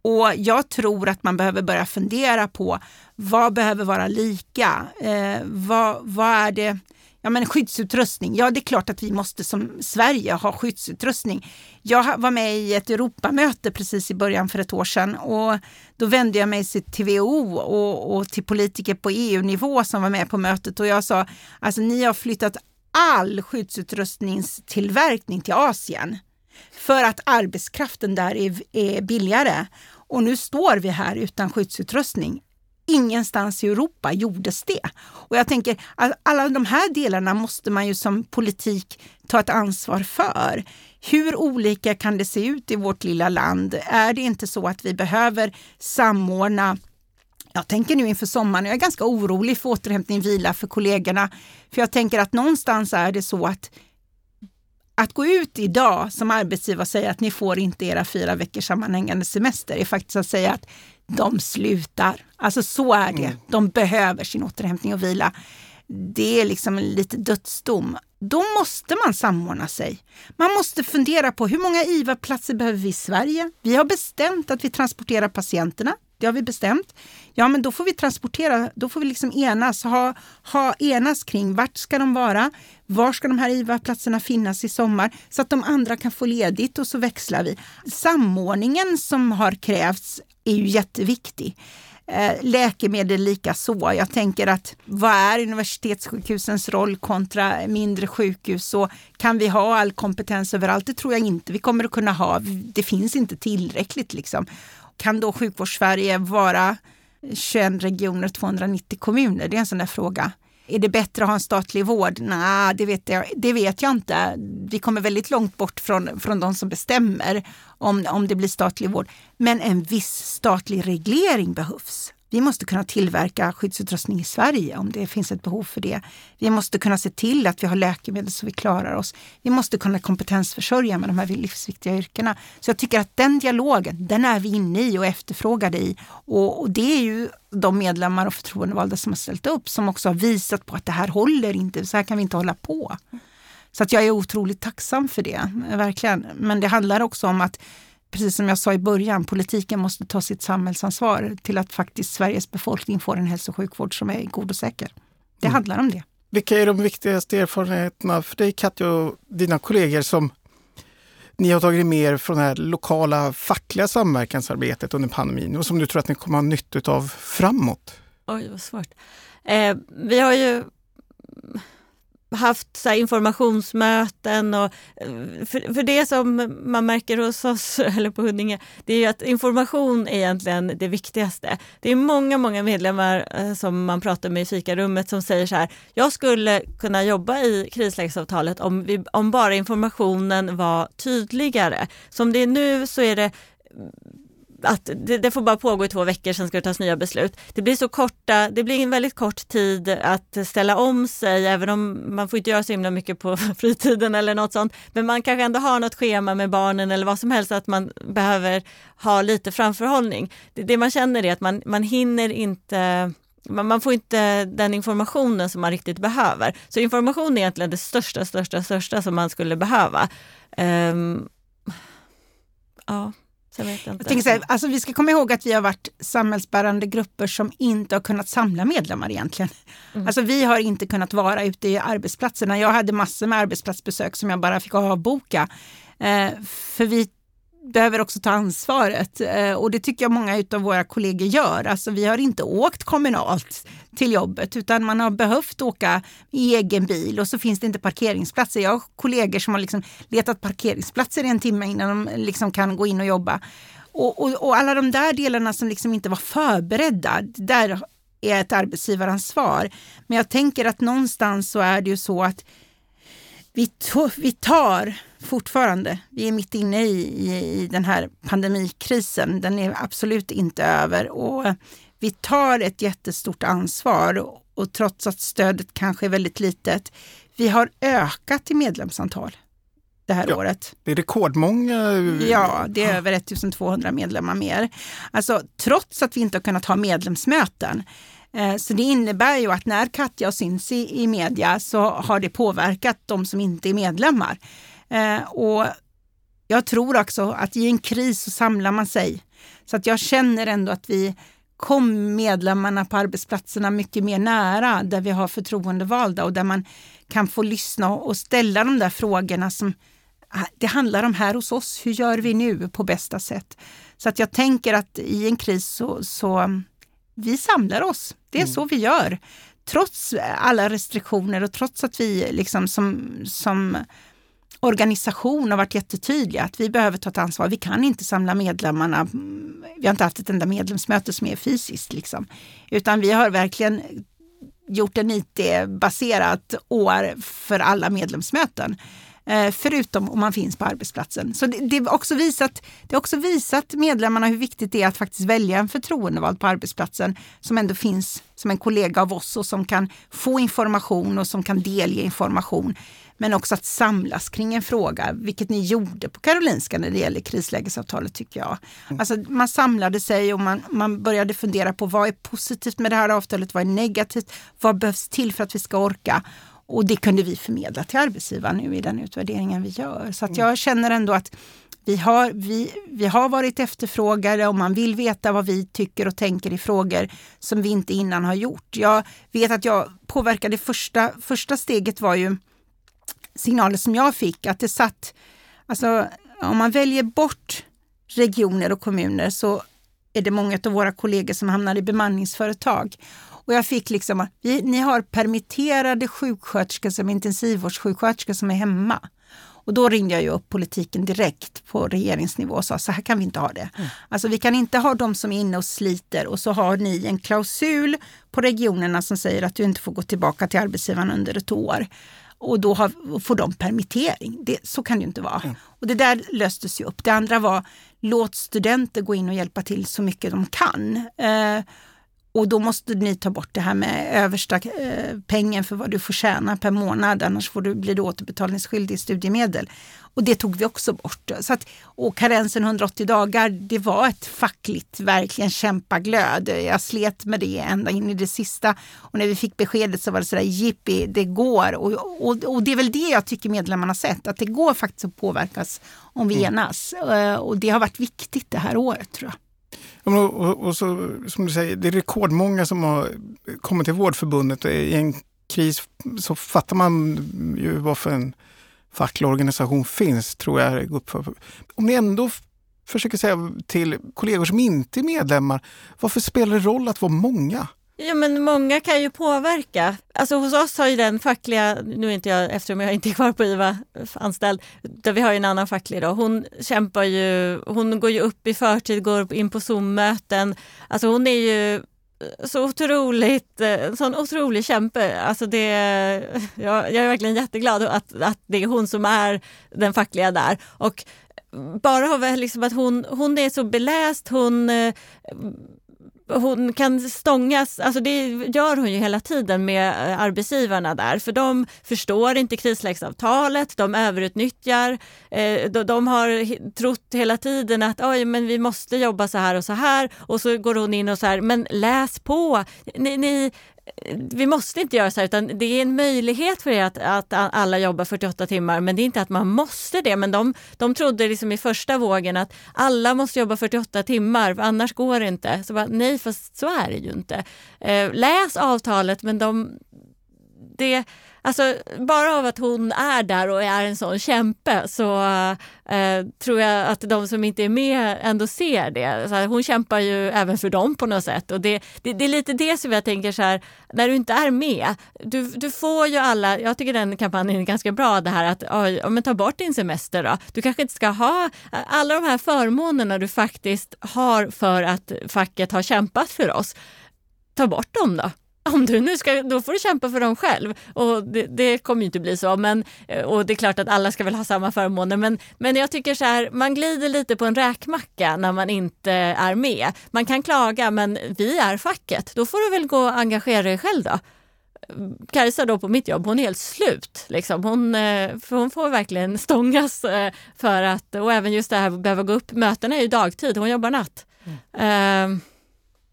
Och jag tror att man behöver börja fundera på vad behöver vara lika? Eh, vad, vad är det? Ja, men skyddsutrustning. Ja, det är klart att vi måste som Sverige ha skyddsutrustning. Jag var med i ett Europamöte precis i början för ett år sedan och då vände jag mig till WHO och, och till politiker på EU-nivå som var med på mötet och jag sa, alltså ni har flyttat all skyddsutrustningstillverkning till Asien för att arbetskraften där är, är billigare. Och nu står vi här utan skyddsutrustning. Ingenstans i Europa gjordes det. Och jag tänker att alla de här delarna måste man ju som politik ta ett ansvar för. Hur olika kan det se ut i vårt lilla land? Är det inte så att vi behöver samordna jag tänker nu inför sommaren, jag är ganska orolig för återhämtning vila för kollegorna. För jag tänker att någonstans är det så att att gå ut idag som arbetsgivare och säga att ni får inte era fyra veckors sammanhängande semester är faktiskt att säga att de slutar. Alltså så är det. Mm. De behöver sin återhämtning och vila. Det är liksom lite dödsdom. Då måste man samordna sig. Man måste fundera på hur många IVA-platser behöver vi i Sverige? Vi har bestämt att vi transporterar patienterna det har vi bestämt. Ja, men då får vi transportera, då får vi liksom enas, ha, ha enas kring vart ska de vara? Var ska de här IVA-platserna finnas i sommar? Så att de andra kan få ledigt och så växlar vi. Samordningen som har krävts är ju jätteviktig. Eh, läkemedel lika så. Jag tänker att vad är universitetssjukhusens roll kontra mindre sjukhus? Så kan vi ha all kompetens överallt? Det tror jag inte vi kommer att kunna ha. Det finns inte tillräckligt. Liksom kan då sjukvårdssverige vara 21 regioner, 290 kommuner? Det är en sån där fråga. Är det bättre att ha en statlig vård? Nej, det vet jag, det vet jag inte. Vi kommer väldigt långt bort från, från de som bestämmer om, om det blir statlig vård. Men en viss statlig reglering behövs. Vi måste kunna tillverka skyddsutrustning i Sverige om det finns ett behov för det. Vi måste kunna se till att vi har läkemedel så vi klarar oss. Vi måste kunna kompetensförsörja med de här livsviktiga yrkena. Så jag tycker att den dialogen, den är vi inne i och efterfrågade i. Och, och det är ju de medlemmar och förtroendevalda som har ställt upp som också har visat på att det här håller inte, så här kan vi inte hålla på. Så att jag är otroligt tacksam för det, verkligen. Men det handlar också om att precis som jag sa i början, politiken måste ta sitt samhällsansvar till att faktiskt Sveriges befolkning får en hälso och sjukvård som är god och säker. Det mm. handlar om det. Vilka är de viktigaste erfarenheterna för dig Katja och dina kollegor som ni har tagit med er från det här lokala fackliga samverkansarbetet under pandemin och som du tror att ni kommer att ha nytta av framåt? Oj, vad svårt. Eh, vi har ju haft så informationsmöten och eh, för, för, det som man märker hos oss, *laughs* eller på Huddinge, det är att information är egentligen det viktigaste. Det är många, många medlemmar eh, som man pratar med i fikarummet som säger så här, jag skulle kunna jobba i krislägesavtalet om, vi, om bara informationen var tydligare. Som det är nu så är det att det, det, får bara pågå i två veckor, sen ska det tas nya beslut. Det blir så korta, det blir en väldigt kort tid att ställa om sig, även om man får inte göra så himla mycket på *laughs* fritiden eller något sånt. Men man kanske ändå har något schema med barnen eller vad som helst, att man behöver ha lite framförhållning. Det, det man känner är att man, man hinner inte man får inte den informationen som man riktigt behöver. Så information är egentligen det största, största, största som man skulle behöva. Um, ja. Jag jag tänker så här, alltså vi ska komma ihåg att vi har varit samhällsbärande grupper som inte har kunnat samla medlemmar egentligen. Mm. Alltså vi har inte kunnat vara ute i arbetsplatserna. Jag hade massor med arbetsplatsbesök som jag bara fick avboka. Eh, för vi behöver också ta ansvaret eh, och det tycker jag många av våra kollegor gör. Alltså vi har inte åkt kommunalt till jobbet utan man har behövt åka i egen bil och så finns det inte parkeringsplatser. Jag har kollegor som har liksom letat parkeringsplatser i en timme innan de liksom kan gå in och jobba. Och, och, och alla de där delarna som liksom inte var förberedda, där är ett arbetsgivaransvar. Men jag tänker att någonstans så är det ju så att vi, vi tar fortfarande, vi är mitt inne i, i, i den här pandemikrisen. Den är absolut inte över och vi tar ett jättestort ansvar och, och trots att stödet kanske är väldigt litet, vi har ökat i medlemsantal det här ja, året. Det är rekordmånga. Ja, det är över 1200 medlemmar mer. Alltså trots att vi inte har kunnat ha medlemsmöten. Eh, så det innebär ju att när Katja syns i, i media så har det påverkat de som inte är medlemmar. Eh, och jag tror också att i en kris så samlar man sig. Så att jag känner ändå att vi kom medlemmarna på arbetsplatserna mycket mer nära där vi har förtroendevalda och där man kan få lyssna och ställa de där frågorna som ah, det handlar om här hos oss. Hur gör vi nu på bästa sätt? Så att jag tänker att i en kris så, så vi samlar oss. Det är mm. så vi gör. Trots alla restriktioner och trots att vi liksom som, som organisation har varit jättetydliga att vi behöver ta ett ansvar. Vi kan inte samla medlemmarna. Vi har inte haft ett enda medlemsmöte som är fysiskt. Liksom. Utan vi har verkligen gjort en IT-baserat år för alla medlemsmöten. Eh, förutom om man finns på arbetsplatsen. Så det, det, har också visat, det har också visat medlemmarna hur viktigt det är att faktiskt välja en förtroendevald på arbetsplatsen som ändå finns som en kollega av oss och som kan få information och som kan delge information. Men också att samlas kring en fråga, vilket ni gjorde på Karolinska när det gäller krislägesavtalet tycker jag. Mm. Alltså, man samlade sig och man, man började fundera på vad är positivt med det här avtalet, vad är negativt, vad behövs till för att vi ska orka? Och det kunde vi förmedla till arbetsgivaren nu i den utvärderingen vi gör. Så att jag känner ändå att vi har, vi, vi har varit efterfrågade och man vill veta vad vi tycker och tänker i frågor som vi inte innan har gjort. Jag vet att jag påverkade första, första steget var ju signaler som jag fick att det satt, alltså om man väljer bort regioner och kommuner så är det många av våra kollegor som hamnar i bemanningsföretag. Och jag fick liksom, vi, ni har permitterade sjuksköterskor som intensivvårdssjuksköterskor som är hemma. Och då ringde jag ju upp politiken direkt på regeringsnivå och sa så här kan vi inte ha det. Mm. Alltså vi kan inte ha de som är inne och sliter och så har ni en klausul på regionerna som säger att du inte får gå tillbaka till arbetsgivaren under ett år och då har, får de permittering. Det, så kan det ju inte vara. Mm. Och det där löstes ju upp. Det andra var låt studenter gå in och hjälpa till så mycket de kan. Eh, och då måste ni ta bort det här med översta eh, pengen för vad du får tjäna per månad, annars får du, blir du återbetalningsskyldig i studiemedel. Och det tog vi också bort. Så att, och karensen 180 dagar, det var ett fackligt, verkligen kämpaglöd. Jag slet med det ända in i det sista. Och när vi fick beskedet så var det sådär, jippi, det går. Och, och, och det är väl det jag tycker medlemmarna sett, att det går faktiskt att påverkas om vi mm. enas. Eh, och det har varit viktigt det här året tror jag. Och, och, så, som du säger, det är rekordmånga som har kommit till Vårdförbundet. I en kris så fattar man ju varför en facklig organisation finns, tror jag. Om ni ändå försöker säga till kollegor som inte är medlemmar, varför spelar det roll att vara många? Ja men många kan ju påverka. Alltså hos oss har ju den fackliga, nu är inte jag, eftersom jag inte är kvar på IVA anställd, där vi har ju en annan facklig då, hon kämpar ju, hon går ju upp i förtid, går in på Zoom-möten. Alltså hon är ju eh, så otroligt, eh, sån otrolig kämpe. Alltså det, jag, jag är verkligen jätteglad att, att det är hon som är den fackliga där. Och bara liksom att hon, hon är så beläst, hon eh, hon kan stångas, alltså det gör hon ju hela tiden med eh, arbetsgivarna där, för de förstår inte krislägesavtalet, de överutnyttjar, eh, de, har trott hela tiden att Oj, men vi måste jobba så här och så här. Och så går hon in och så här, men läs på, ni, ni vi måste inte göra så här, utan det är en möjlighet för er att, att alla jobbar 48 timmar, men det är inte att man måste det. Men de, de trodde liksom i första vågen att alla måste jobba 48 timmar, för annars går det inte. Så bara, nej, fast så är det ju inte. Eh, läs avtalet, men de, det, Alltså, bara av att hon är där och är en sån kämpe så eh, tror jag att de som inte är med ändå ser det. Så hon kämpar ju även för dem på något sätt. Och det, det, det, är lite det som jag tänker så här, när du inte är med, du, du får ju alla, jag tycker den kampanjen är ganska bra, det här att oj, men ta bort din semester då. Du kanske inte ska ha alla de här förmånerna du faktiskt har för att facket har kämpat för oss. Ta bort dem då *laughs* om du nu ska, då får du kämpa för dem själv. Och det, det, kommer ju inte bli så. Men, eh, och det är klart att alla ska väl ha samma förmåner. Men, men jag tycker så här, man glider lite på en räkmacka när man inte är med. Man kan klaga, men vi är facket. Då får du väl gå och engagera dig själv då. Kajsa då på mitt jobb, hon är helt slut. Liksom. Hon, eh, hon får verkligen stångas eh, för att, och även just det här att behöva gå upp, mötena är ju dagtid, hon jobbar natt. Mm.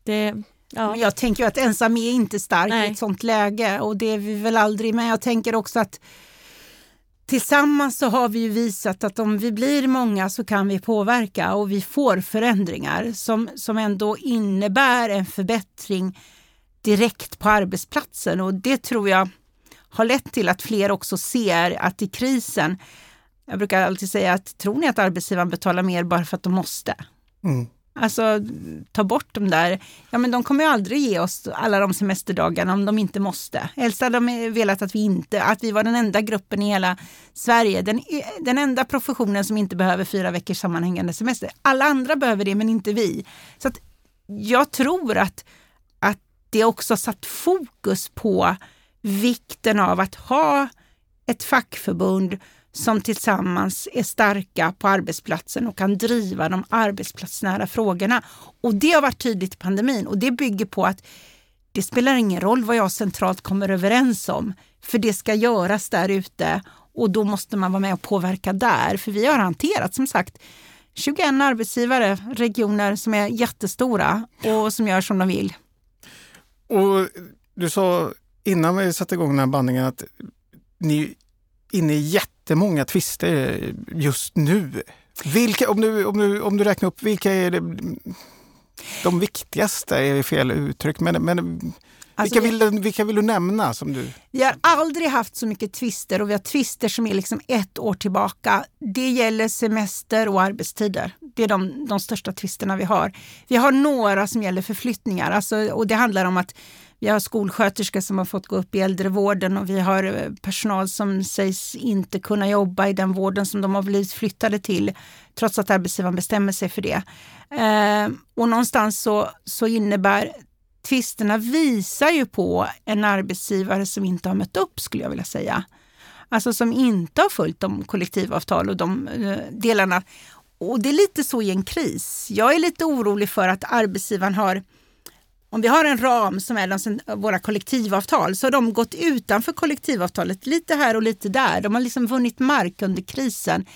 Det, Ja. Men jag tänker att ensam är inte stark Nej. i ett sånt läge och det är vi väl aldrig. Men jag tänker också att tillsammans så har vi ju visat att om vi blir många så kan vi påverka och vi får förändringar som, som ändå innebär en förbättring direkt på arbetsplatsen och det tror jag har lett till att fler också ser att i krisen, jag brukar alltid säga att tror ni att arbetsgivaren betalar mer bara för att de måste? Mm. Alltså ta bort de där, ja men de kommer ju aldrig ge oss alla de semesterdagarna om de inte måste. Helst hade de velat att vi inte, att vi var den enda gruppen i hela Sverige, den, den enda professionen som inte behöver fyra veckors sammanhängande semester. Alla andra behöver det men inte vi. Så att jag tror att, att det också satt fokus på vikten av att ha ett fackförbund som tillsammans är starka på arbetsplatsen och kan driva de arbetsplatsnära frågorna. Och det har varit tydligt i pandemin och det bygger på att det spelar ingen roll vad jag centralt kommer överens om, för det ska göras där ute och då måste man vara med och påverka där. För vi har hanterat som sagt 21 arbetsgivare, regioner som är jättestora och som gör som de vill. Och Du sa innan vi satte igång den här bandningen att ni är inne i jätte jättemånga tvister just nu. Vilka, om, du, om, du, om du räknar upp, vilka är det, de viktigaste? är fel uttryck, men, men Alltså, vilka, vill, vilka vill du nämna? Som du... Vi har aldrig haft så mycket tvister och vi har tvister som är liksom ett år tillbaka. Det gäller semester och arbetstider. Det är de, de största tvisterna vi har. Vi har några som gäller förflyttningar alltså, och det handlar om att vi har skolsköterskor som har fått gå upp i äldrevården och vi har eh, personal som sägs inte kunna jobba i den vården som de har blivit flyttade till trots att arbetsgivaren bestämmer sig för det. Eh, och någonstans så, så innebär tvisterna visar ju på en arbetsgivare som inte har mött upp skulle jag vilja säga. Alltså som inte har följt de kollektivavtal och de eh, delarna. Och det är lite så i en kris. Jag är lite orolig för att arbetsgivaren har om vi har en ram som är de, våra kollektivavtal så har de gått utanför kollektivavtalet lite här och lite där. De har liksom vunnit mark under krisen.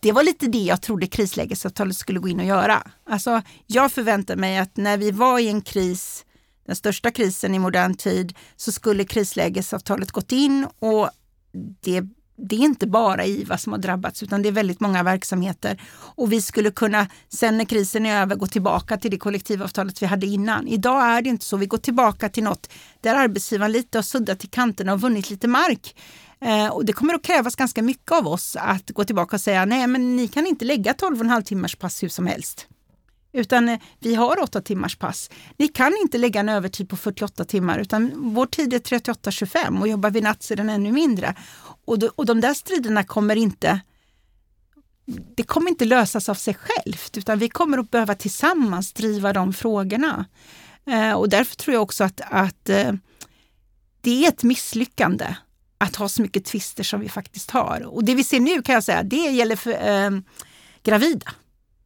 Det var lite det jag trodde krislägesavtalet skulle gå in och göra. Alltså, jag förväntade mig att när vi var i en kris, den största krisen i modern tid, så skulle krislägesavtalet gått in och det det är inte bara IVA som har drabbats utan det är väldigt många verksamheter. Och vi skulle kunna, sen när krisen är över, gå tillbaka till det kollektivavtalet vi hade innan. Idag är det inte så. Vi går tillbaka till något där arbetsgivaren lite har suddat i kanterna och vunnit lite mark. Eh, och det kommer att krävas ganska mycket av oss att gå tillbaka och säga nej men ni kan inte lägga 12,5 timmars pass hur som helst. Utan eh, vi har 8 timmars pass. Ni kan inte lägga en övertid på 48 timmar utan vår tid är 38-25 och jobbar vi natt så är den ännu mindre. Och, då, och de där striderna kommer inte det kommer inte lösas av sig självt utan vi kommer att behöva tillsammans driva de frågorna. Eh, och därför tror jag också att, att eh, det är ett misslyckande att ha så mycket tvister som vi faktiskt har. Och det vi ser nu kan jag säga, det gäller för eh, gravida.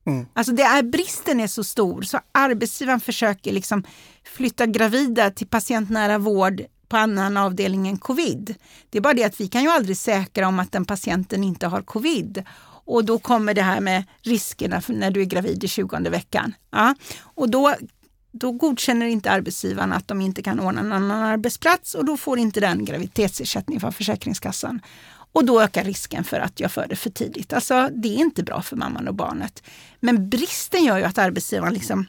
Mm. Alltså det är, bristen är så stor så arbetsgivaren försöker liksom flytta gravida till patientnära vård på annan avdelning än covid. Det är bara det att vi kan ju aldrig säkra om att den patienten inte har covid. Och då kommer det här med riskerna när du är gravid i 20 veckan. Ja. Och då, då godkänner inte arbetsgivaren att de inte kan ordna en annan arbetsplats och då får inte den graviditetsersättning från Försäkringskassan. Och då ökar risken för att jag föder för tidigt. Alltså det är inte bra för mamman och barnet. Men bristen gör ju att arbetsgivaren liksom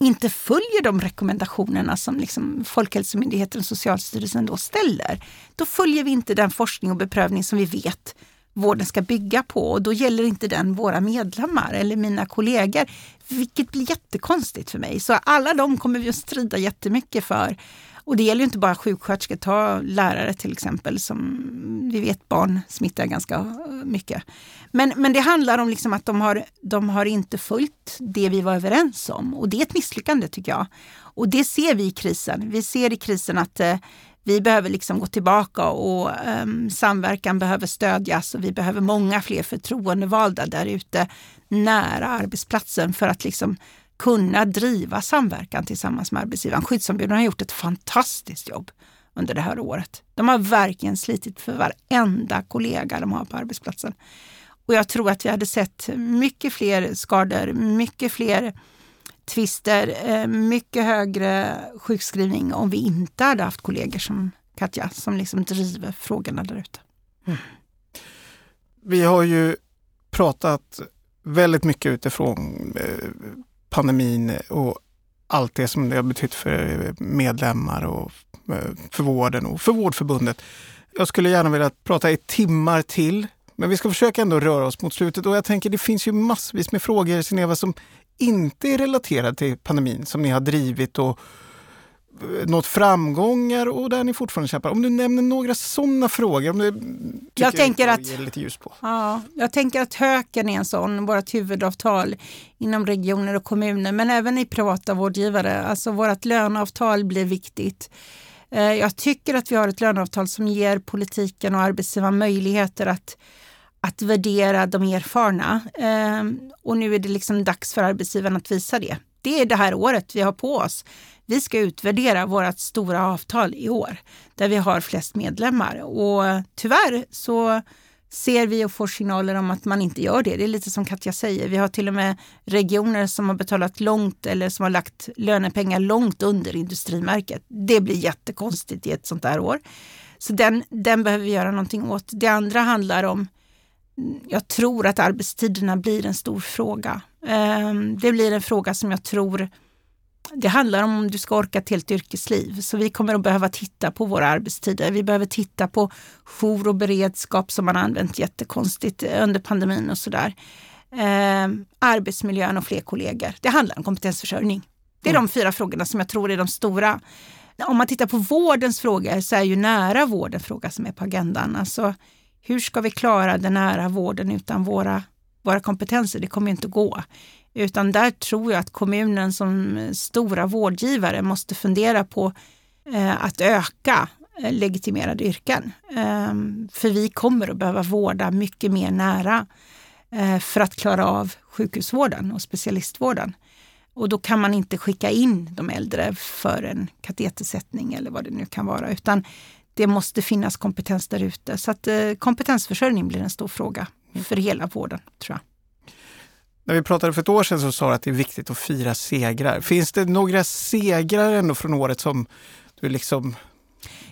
inte följer de rekommendationerna som liksom Folkhälsomyndigheten och Socialstyrelsen då ställer, då följer vi inte den forskning och beprövning som vi vet vården ska bygga på och då gäller inte den våra medlemmar eller mina kollegor, vilket blir jättekonstigt för mig. Så alla de kommer vi att strida jättemycket för. Och det gäller inte bara sjuksköterskor, ta lärare till exempel som vi vet barn smittar ganska eh, mycket. Men, men det handlar om liksom att de har, de har inte följt det vi var överens om och det är ett misslyckande tycker jag. Och det ser vi i krisen. Vi ser i krisen att eh, vi behöver liksom gå tillbaka och um, samverkan behöver stödjas och vi behöver många fler förtroendevalda där ute nära arbetsplatsen för att liksom kunna driva samverkan tillsammans med arbetsgivaren. Skyddsombuden har gjort ett fantastiskt jobb under det här året. De har verkligen slitit för varenda kollega de har på arbetsplatsen. Och jag tror att vi hade sett mycket fler skador, mycket fler tvister, eh, mycket högre sjukskrivning om vi inte hade haft kollegor som Katja som liksom driver frågorna där ute. Mm. Vi har ju pratat väldigt mycket utifrån eh, pandemin och allt det som det har betytt för eh, medlemmar och för vården och för Vårdförbundet. Jag skulle gärna vilja prata i timmar till, men vi ska försöka ändå röra oss mot slutet. Och jag tänker det finns ju massvis med frågor, Sineva, som inte är relaterade till pandemin, som ni har drivit och nått framgångar och där ni fortfarande kämpar. Om du nämner några sådana frågor, om du jag tänker att, ge lite ljus på. Ja, jag tänker att Höken är en sån, vårt huvudavtal inom regioner och kommuner, men även i privata vårdgivare. Alltså vårt löneavtal blir viktigt. Eh, jag tycker att vi har ett löneavtal som ger politiken och arbetsgivaren möjligheter att att värdera de erfarna. Eh, och nu är det liksom dags för arbetsgivaren att visa det. Det är det här året vi har på oss. Vi ska utvärdera vårt stora avtal i år där vi har flest medlemmar och tyvärr så ser vi och får signaler om att man inte gör det. Det är lite som Katja säger. Vi har till och med regioner som har betalat långt eller som har lagt lönepengar långt under industrimärket. Det blir jättekonstigt i ett sånt här år. Så den, den behöver vi göra någonting åt. Det andra handlar om jag tror att arbetstiderna blir en stor fråga. Ehm, det blir en fråga som jag tror det handlar om om du ska orka ett helt yrkesliv. Så vi kommer att behöva titta på våra arbetstider. Vi behöver titta på jour och beredskap som man använt jättekonstigt under pandemin och sådär. Eh, arbetsmiljön och fler kollegor. Det handlar om kompetensförsörjning. Det är mm. de fyra frågorna som jag tror är de stora. om man tittar på vårdens frågor så är ju nära vård en fråga som är på agendan. Alltså, hur ska vi klara den nära vården utan våra, våra kompetenser? Det kommer inte att gå. Utan där tror jag att kommunen som stora vårdgivare måste fundera på eh, att öka eh, legitimerade yrken. Eh, för vi kommer att behöva vårda mycket mer nära eh, för att klara av sjukhusvården och specialistvården. Och då kan man inte skicka in de äldre för en katetersättning eller vad det nu kan vara, utan det måste finnas kompetens där ute. Så att eh, kompetensförsörjning blir en stor fråga för hela vården, tror jag. När vi pratade för ett år sedan så sa du att det är viktigt att fira segrar. Finns det några segrar ändå från året som du liksom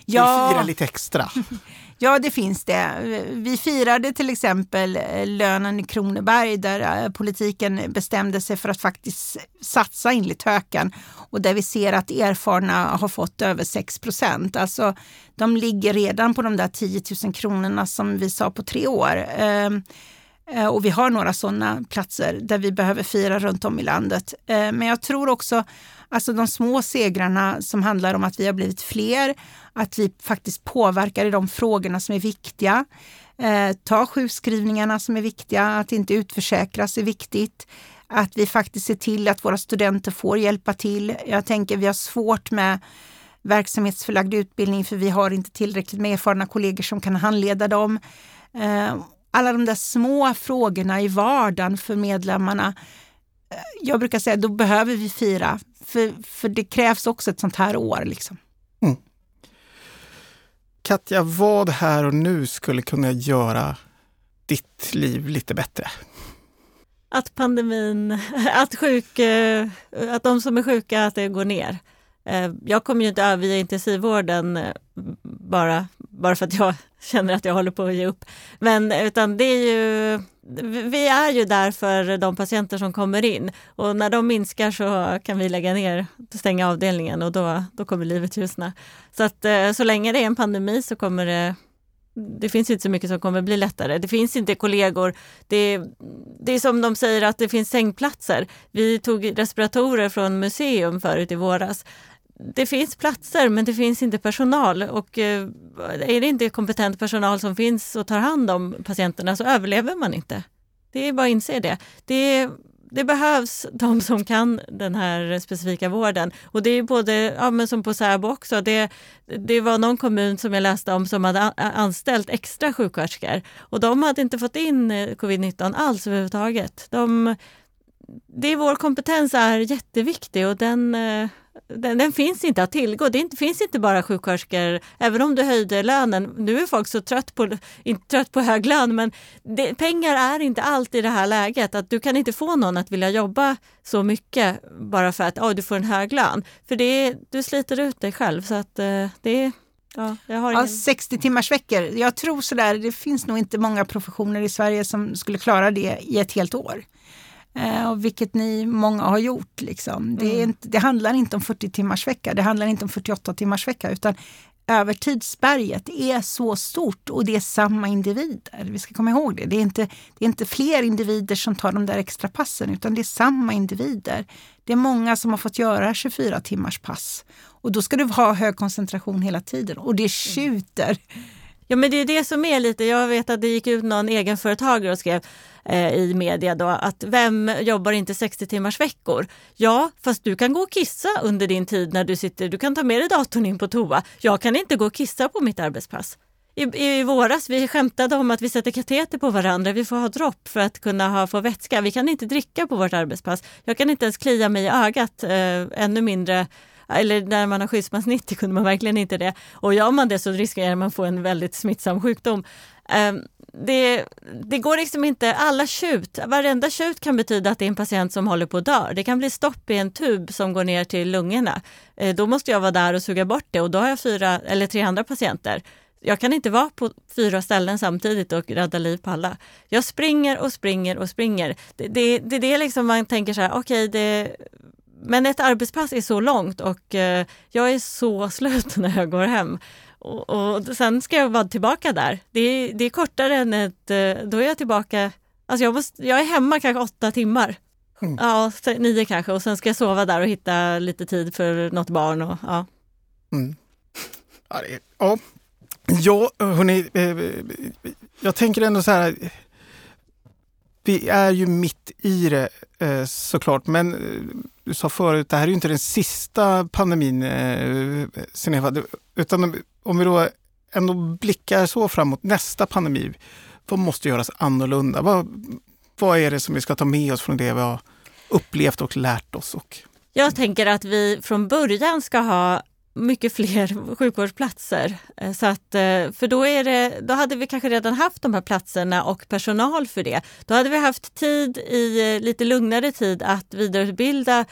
ja. vill fira lite extra? *laughs* Ja, det finns det. Vi firade till exempel eh, lönen i Kronoberg där eh, politiken bestämde sig för att faktiskt satsa enligt höken och där vi ser att erfarna har fått över 6 procent. Alltså, de ligger redan på de där 10 000 kronorna som vi sa på tre år. Ehm, eh, och vi har några sådana platser där vi behöver fira runt om i landet. Ehm, men jag tror också Alltså de små segrarna som handlar om att vi har blivit fler, att vi faktiskt påverkar i de frågorna som är viktiga. Eh, ta sjukskrivningarna som är viktiga, att inte utförsäkras är viktigt. Att vi faktiskt ser till att våra studenter får hjälpa till. Jag tänker vi har svårt med verksamhetsförlagd utbildning för vi har inte tillräckligt med erfarna kollegor som kan handleda dem. Eh, alla de där små frågorna i vardagen för medlemmarna. Jag brukar säga då behöver vi fira för, för det krävs också ett sånt här år. Liksom. Mm. Katja, vad här och nu skulle kunna göra ditt liv lite bättre? Att pandemin, att, sjuk, eh, att de som är sjuka, att det går ner. Eh, jag kommer ju inte överge intensivvården eh, bara, bara för att jag *laughs* känner att jag håller på att ge upp. Men utan det är ju, vi är ju där för de patienter som kommer in och när de minskar så kan vi lägga ner, stänga avdelningen och då, då kommer livet ljusna. Så att eh, så länge det är en pandemi så kommer det det finns inte så mycket som kommer bli lättare. Det finns inte kollegor. Det, det är som de säger att det finns sängplatser. Vi tog respiratorer från museum förut i våras det finns platser men det finns inte personal och eh, är det inte kompetent personal som finns och tar hand om patienterna så överlever man inte. Det är bara att inse det. Det, det behövs de som kan den här specifika vården. Och det är både, ja, men som på Säbo också, det, det var någon kommun som jag läste om som hade anställt extra sjuksköterskor och de hade inte fått in eh, covid-19 alls överhuvudtaget. De, det är vår kompetens är jätteviktig och den eh, den, den, finns inte att tillgå. Det inte, finns inte bara sjuksköterskor, även om du höjde lönen. Nu är folk så trött på, inte trött på hög lön, men det, pengar är inte allt i det här läget. Att du kan inte få någon att vilja jobba så mycket bara för att oh, du får en hög lön. För det, du sliter ut dig själv. Så att uh, det Ja, har ja, 60 timmars veckor. Jag tror sådär, det finns nog inte många professioner i Sverige som skulle klara det i ett helt år. Eh, vilket ni många har gjort. Liksom. Det, mm. inte, det, handlar inte om 40 timmars vecka, det handlar inte om 48 timmars vecka utan övertidsberget är så stort och det är samma individer. Vi ska komma ihåg det. Det är inte, det är inte fler individer som tar de där extra passen utan det är samma individer. Det är många som har fått göra 24 timmars pass och då ska du ha hög koncentration hela tiden och det tjuter. Ja men det är det som är lite, jag vet att det gick ut någon egenföretagare och skrev Eh, i media då att vem jobbar inte 60 timmars veckor? Ja, fast du kan gå och kissa under din tid när du sitter, du kan ta med dig datorn in på toa. Jag kan inte gå och kissa på mitt arbetspass. I, I våras vi skämtade om att vi sätter kateter på varandra, vi får ha dropp för att kunna ha, få vätska. Vi kan inte dricka på vårt arbetspass. Jag kan inte ens klia mig i ögat, eh, ännu mindre eller när man har skyddsmask 90 kunde man verkligen inte det. Och gör man det så riskerar man att få en väldigt smittsam sjukdom. Um, det, det, går liksom inte, alla tjut, varenda tjut kan betyda att det är en patient som håller på att dö. Det kan bli stopp i en tub som går ner till lungorna. Eh, då måste jag vara där och suga bort det och då har jag fyra eller tre andra patienter. Jag kan inte vara på fyra ställen samtidigt och rädda liv på alla. Jag springer och springer och springer. Det, det, det är det liksom man tänker så här, okej, okay, men ett arbetspass är så långt och eh, jag är så *laughs* slut när jag går hem. Och, och sen ska jag vara tillbaka där. Det är, det är kortare än ett, eh, då är jag tillbaka, alltså jag, måste, jag är hemma kanske åtta timmar. Mm. Ja, nio kanske och sen ska jag sova där och hitta lite tid för något barn. Och, ja. Mm. Ja, det, ja. ja, hörni, eh, jag tänker ändå så här. Vi är ju mitt i det eh, såklart, men eh, du sa förut, det här är ju inte den sista pandemin, eh, Sineva, utan om vi då ändå blickar så framåt nästa pandemi, vad måste göras annorlunda? Vad, vad är det som vi ska ta med oss från det vi har upplevt och lärt oss? Och... Jag tänker att vi från början ska ha mycket fler *laughs* sjukvårdsplatser. Eh, så att, eh, för då, är det, då hade vi kanske redan haft de här platserna och personal för det. Då hade vi haft tid i eh, lite lugnare tid att vidareutbilda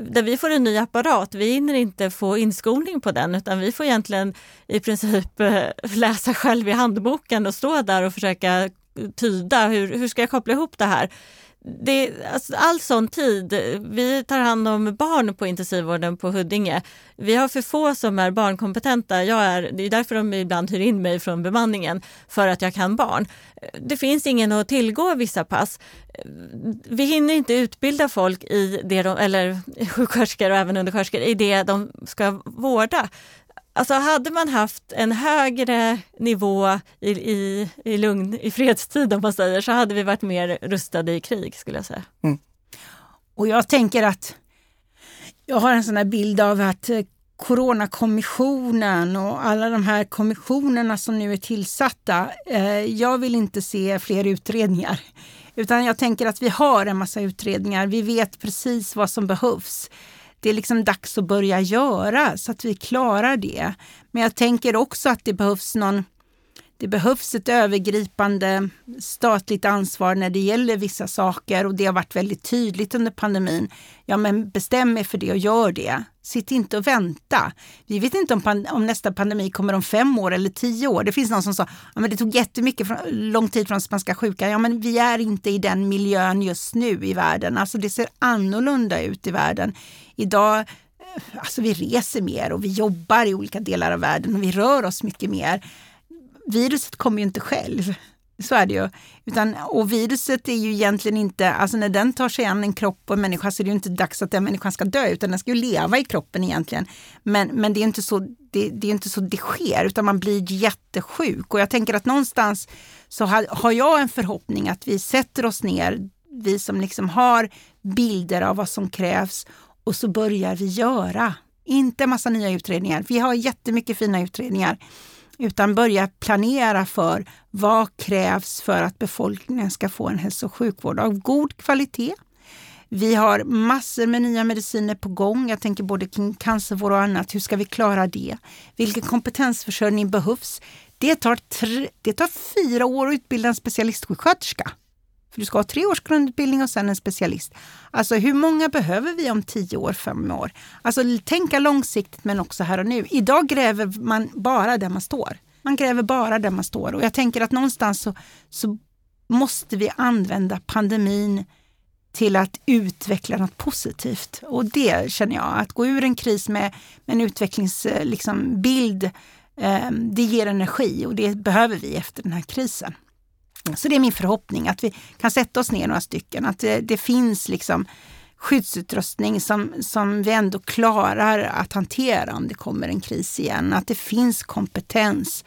där vi får en ny apparat. Vi hinner inte få inskolning på den utan vi får egentligen i princip *laughs* läsa själv i handboken och stå där och försöka tyda hur, hur ska jag koppla ihop det här det, alltså all sån tid. Vi tar hand om barn på intensivvården på Huddinge. Vi har för få som är barnkompetenta. Jag är, det är därför de ibland hyr in mig från bemanningen, för att jag kan barn. Det finns ingen att tillgå vissa pass. Vi hinner inte utbilda folk i det de, eller sjuksköterskor och även undersköterskor i det de ska vårda. Alltså hade man haft en högre nivå i, i, i lugn, i fredstid om man säger, så hade vi varit mer rustade i krig skulle jag säga. Mm. Och jag tänker att jag har en sån här bild av att eh, Coronakommissionen och alla de här kommissionerna som nu är tillsatta. Eh, jag vill inte se fler utredningar. Utan jag tänker att vi har en massa utredningar. Vi vet precis vad som behövs det är liksom dags att börja göra så att vi klarar det. Men jag tänker också att det behövs någon det behövs ett övergripande statligt ansvar när det gäller vissa saker och det har varit väldigt tydligt under pandemin. Ja, men bestäm er för det och gör det. Sitt inte och vänta. Vi vet inte om, om nästa pandemi kommer om fem år eller tio år. Det finns någon som sa att det tog jättemycket lång tid från spanska sjukan. Ja, men vi är inte i den miljön just nu i världen. Alltså det ser annorlunda ut i världen. Idag eh, Alltså vi reser mer och vi jobbar i olika delar av världen och vi rör oss mycket mer viruset kommer ju inte själv. Så är det ju. Utan, och viruset är ju egentligen inte, alltså när den tar sig an en kropp och en människa så är det ju inte dags att den människan ska dö utan den ska ju leva i kroppen egentligen. Men, men det är inte så det, det är inte så det sker utan man blir jättesjuk. Och jag tänker att någonstans så har, har jag en förhoppning att vi sätter oss ner, vi som liksom har bilder av vad som krävs och så börjar vi göra. Inte massa nya utredningar. Vi har jättemycket fina utredningar utan börja planera för vad krävs för att befolkningen ska få en hälso och sjukvård av god kvalitet. Vi har massor med nya mediciner på gång. Jag tänker både kring cancervård och annat. Hur ska vi klara det? Vilken kompetensförsörjning behövs? Det tar, tre, det tar fyra år att utbilda en specialistsjuksköterska. För du ska ha tre års grundutbildning och sen en specialist. Alltså hur många behöver vi om tio år, fem år? Alltså tänka långsiktigt men också här och nu. Idag gräver man bara där man står. Man gräver bara där man står och jag tänker att någonstans så, så måste vi använda pandemin till att utveckla något positivt. Och det känner jag, att gå ur en kris med, med en utvecklingsbild, eh, liksom, eh, det ger energi och det behöver vi efter den här krisen. Så det är min förhoppning att vi kan sätta oss ner några stycken, att det, det finns liksom skyddsutrustning som, som vi ändå klarar att hantera om det kommer en kris igen. Att det finns kompetens.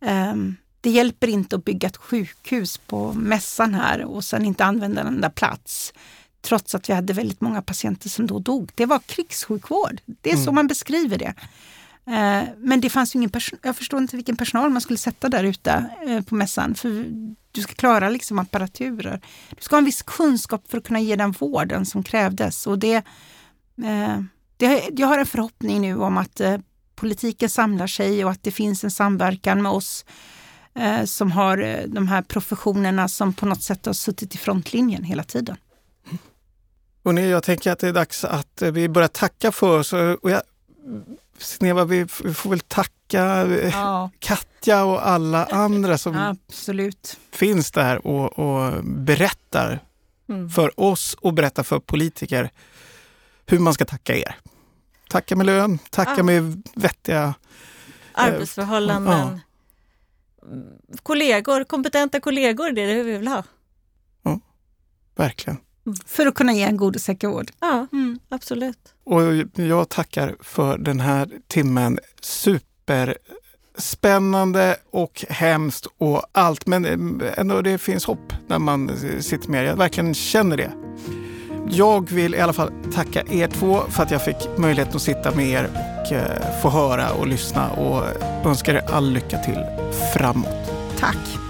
Um, det hjälper inte att bygga ett sjukhus på mässan här och sen inte använda en enda plats. Trots att vi hade väldigt många patienter som då dog. Det var krigssjukvård. Det är mm. så man beskriver det. Eh, men det fanns ingen personal. Jag förstår inte vilken personal man skulle sätta där ute eh, på mässan. För du ska klara liksom apparaturer. Du ska ha en viss kunskap för att kunna ge den vården som krävdes. Och det, eh, det, jag har en förhoppning nu om att eh, politiken samlar sig och att det finns en samverkan med oss eh, som har eh, de här professionerna som på något sätt har suttit i frontlinjen hela tiden. Och jag tänker att det är dags att vi börjar tacka för oss. Och jag Sneva, vi får väl tacka eh, ja. *laughs* Katja och alla andra som *laughs* Absolut. finns där och, och berättar mm. för oss och berättar för politiker hur man ska tacka er. Tacka med lön, tacka ja. med vettiga eh, arbetsförhållanden. Ja. Kollegor, kompetenta kollegor, det är det vi vill ha. Ja, verkligen. För att kunna ge en god och säker vård. Ja, mm. absolut. Och jag tackar för den här timmen. Superspännande och hemskt och allt. Men eh, ändå det finns hopp när man sitter med. Jag verkligen känner det. Jag vill i alla fall tacka er två för att jag fick möjligheten att sitta med er och eh, få höra och lyssna och önskar er all lycka till framåt. Tack!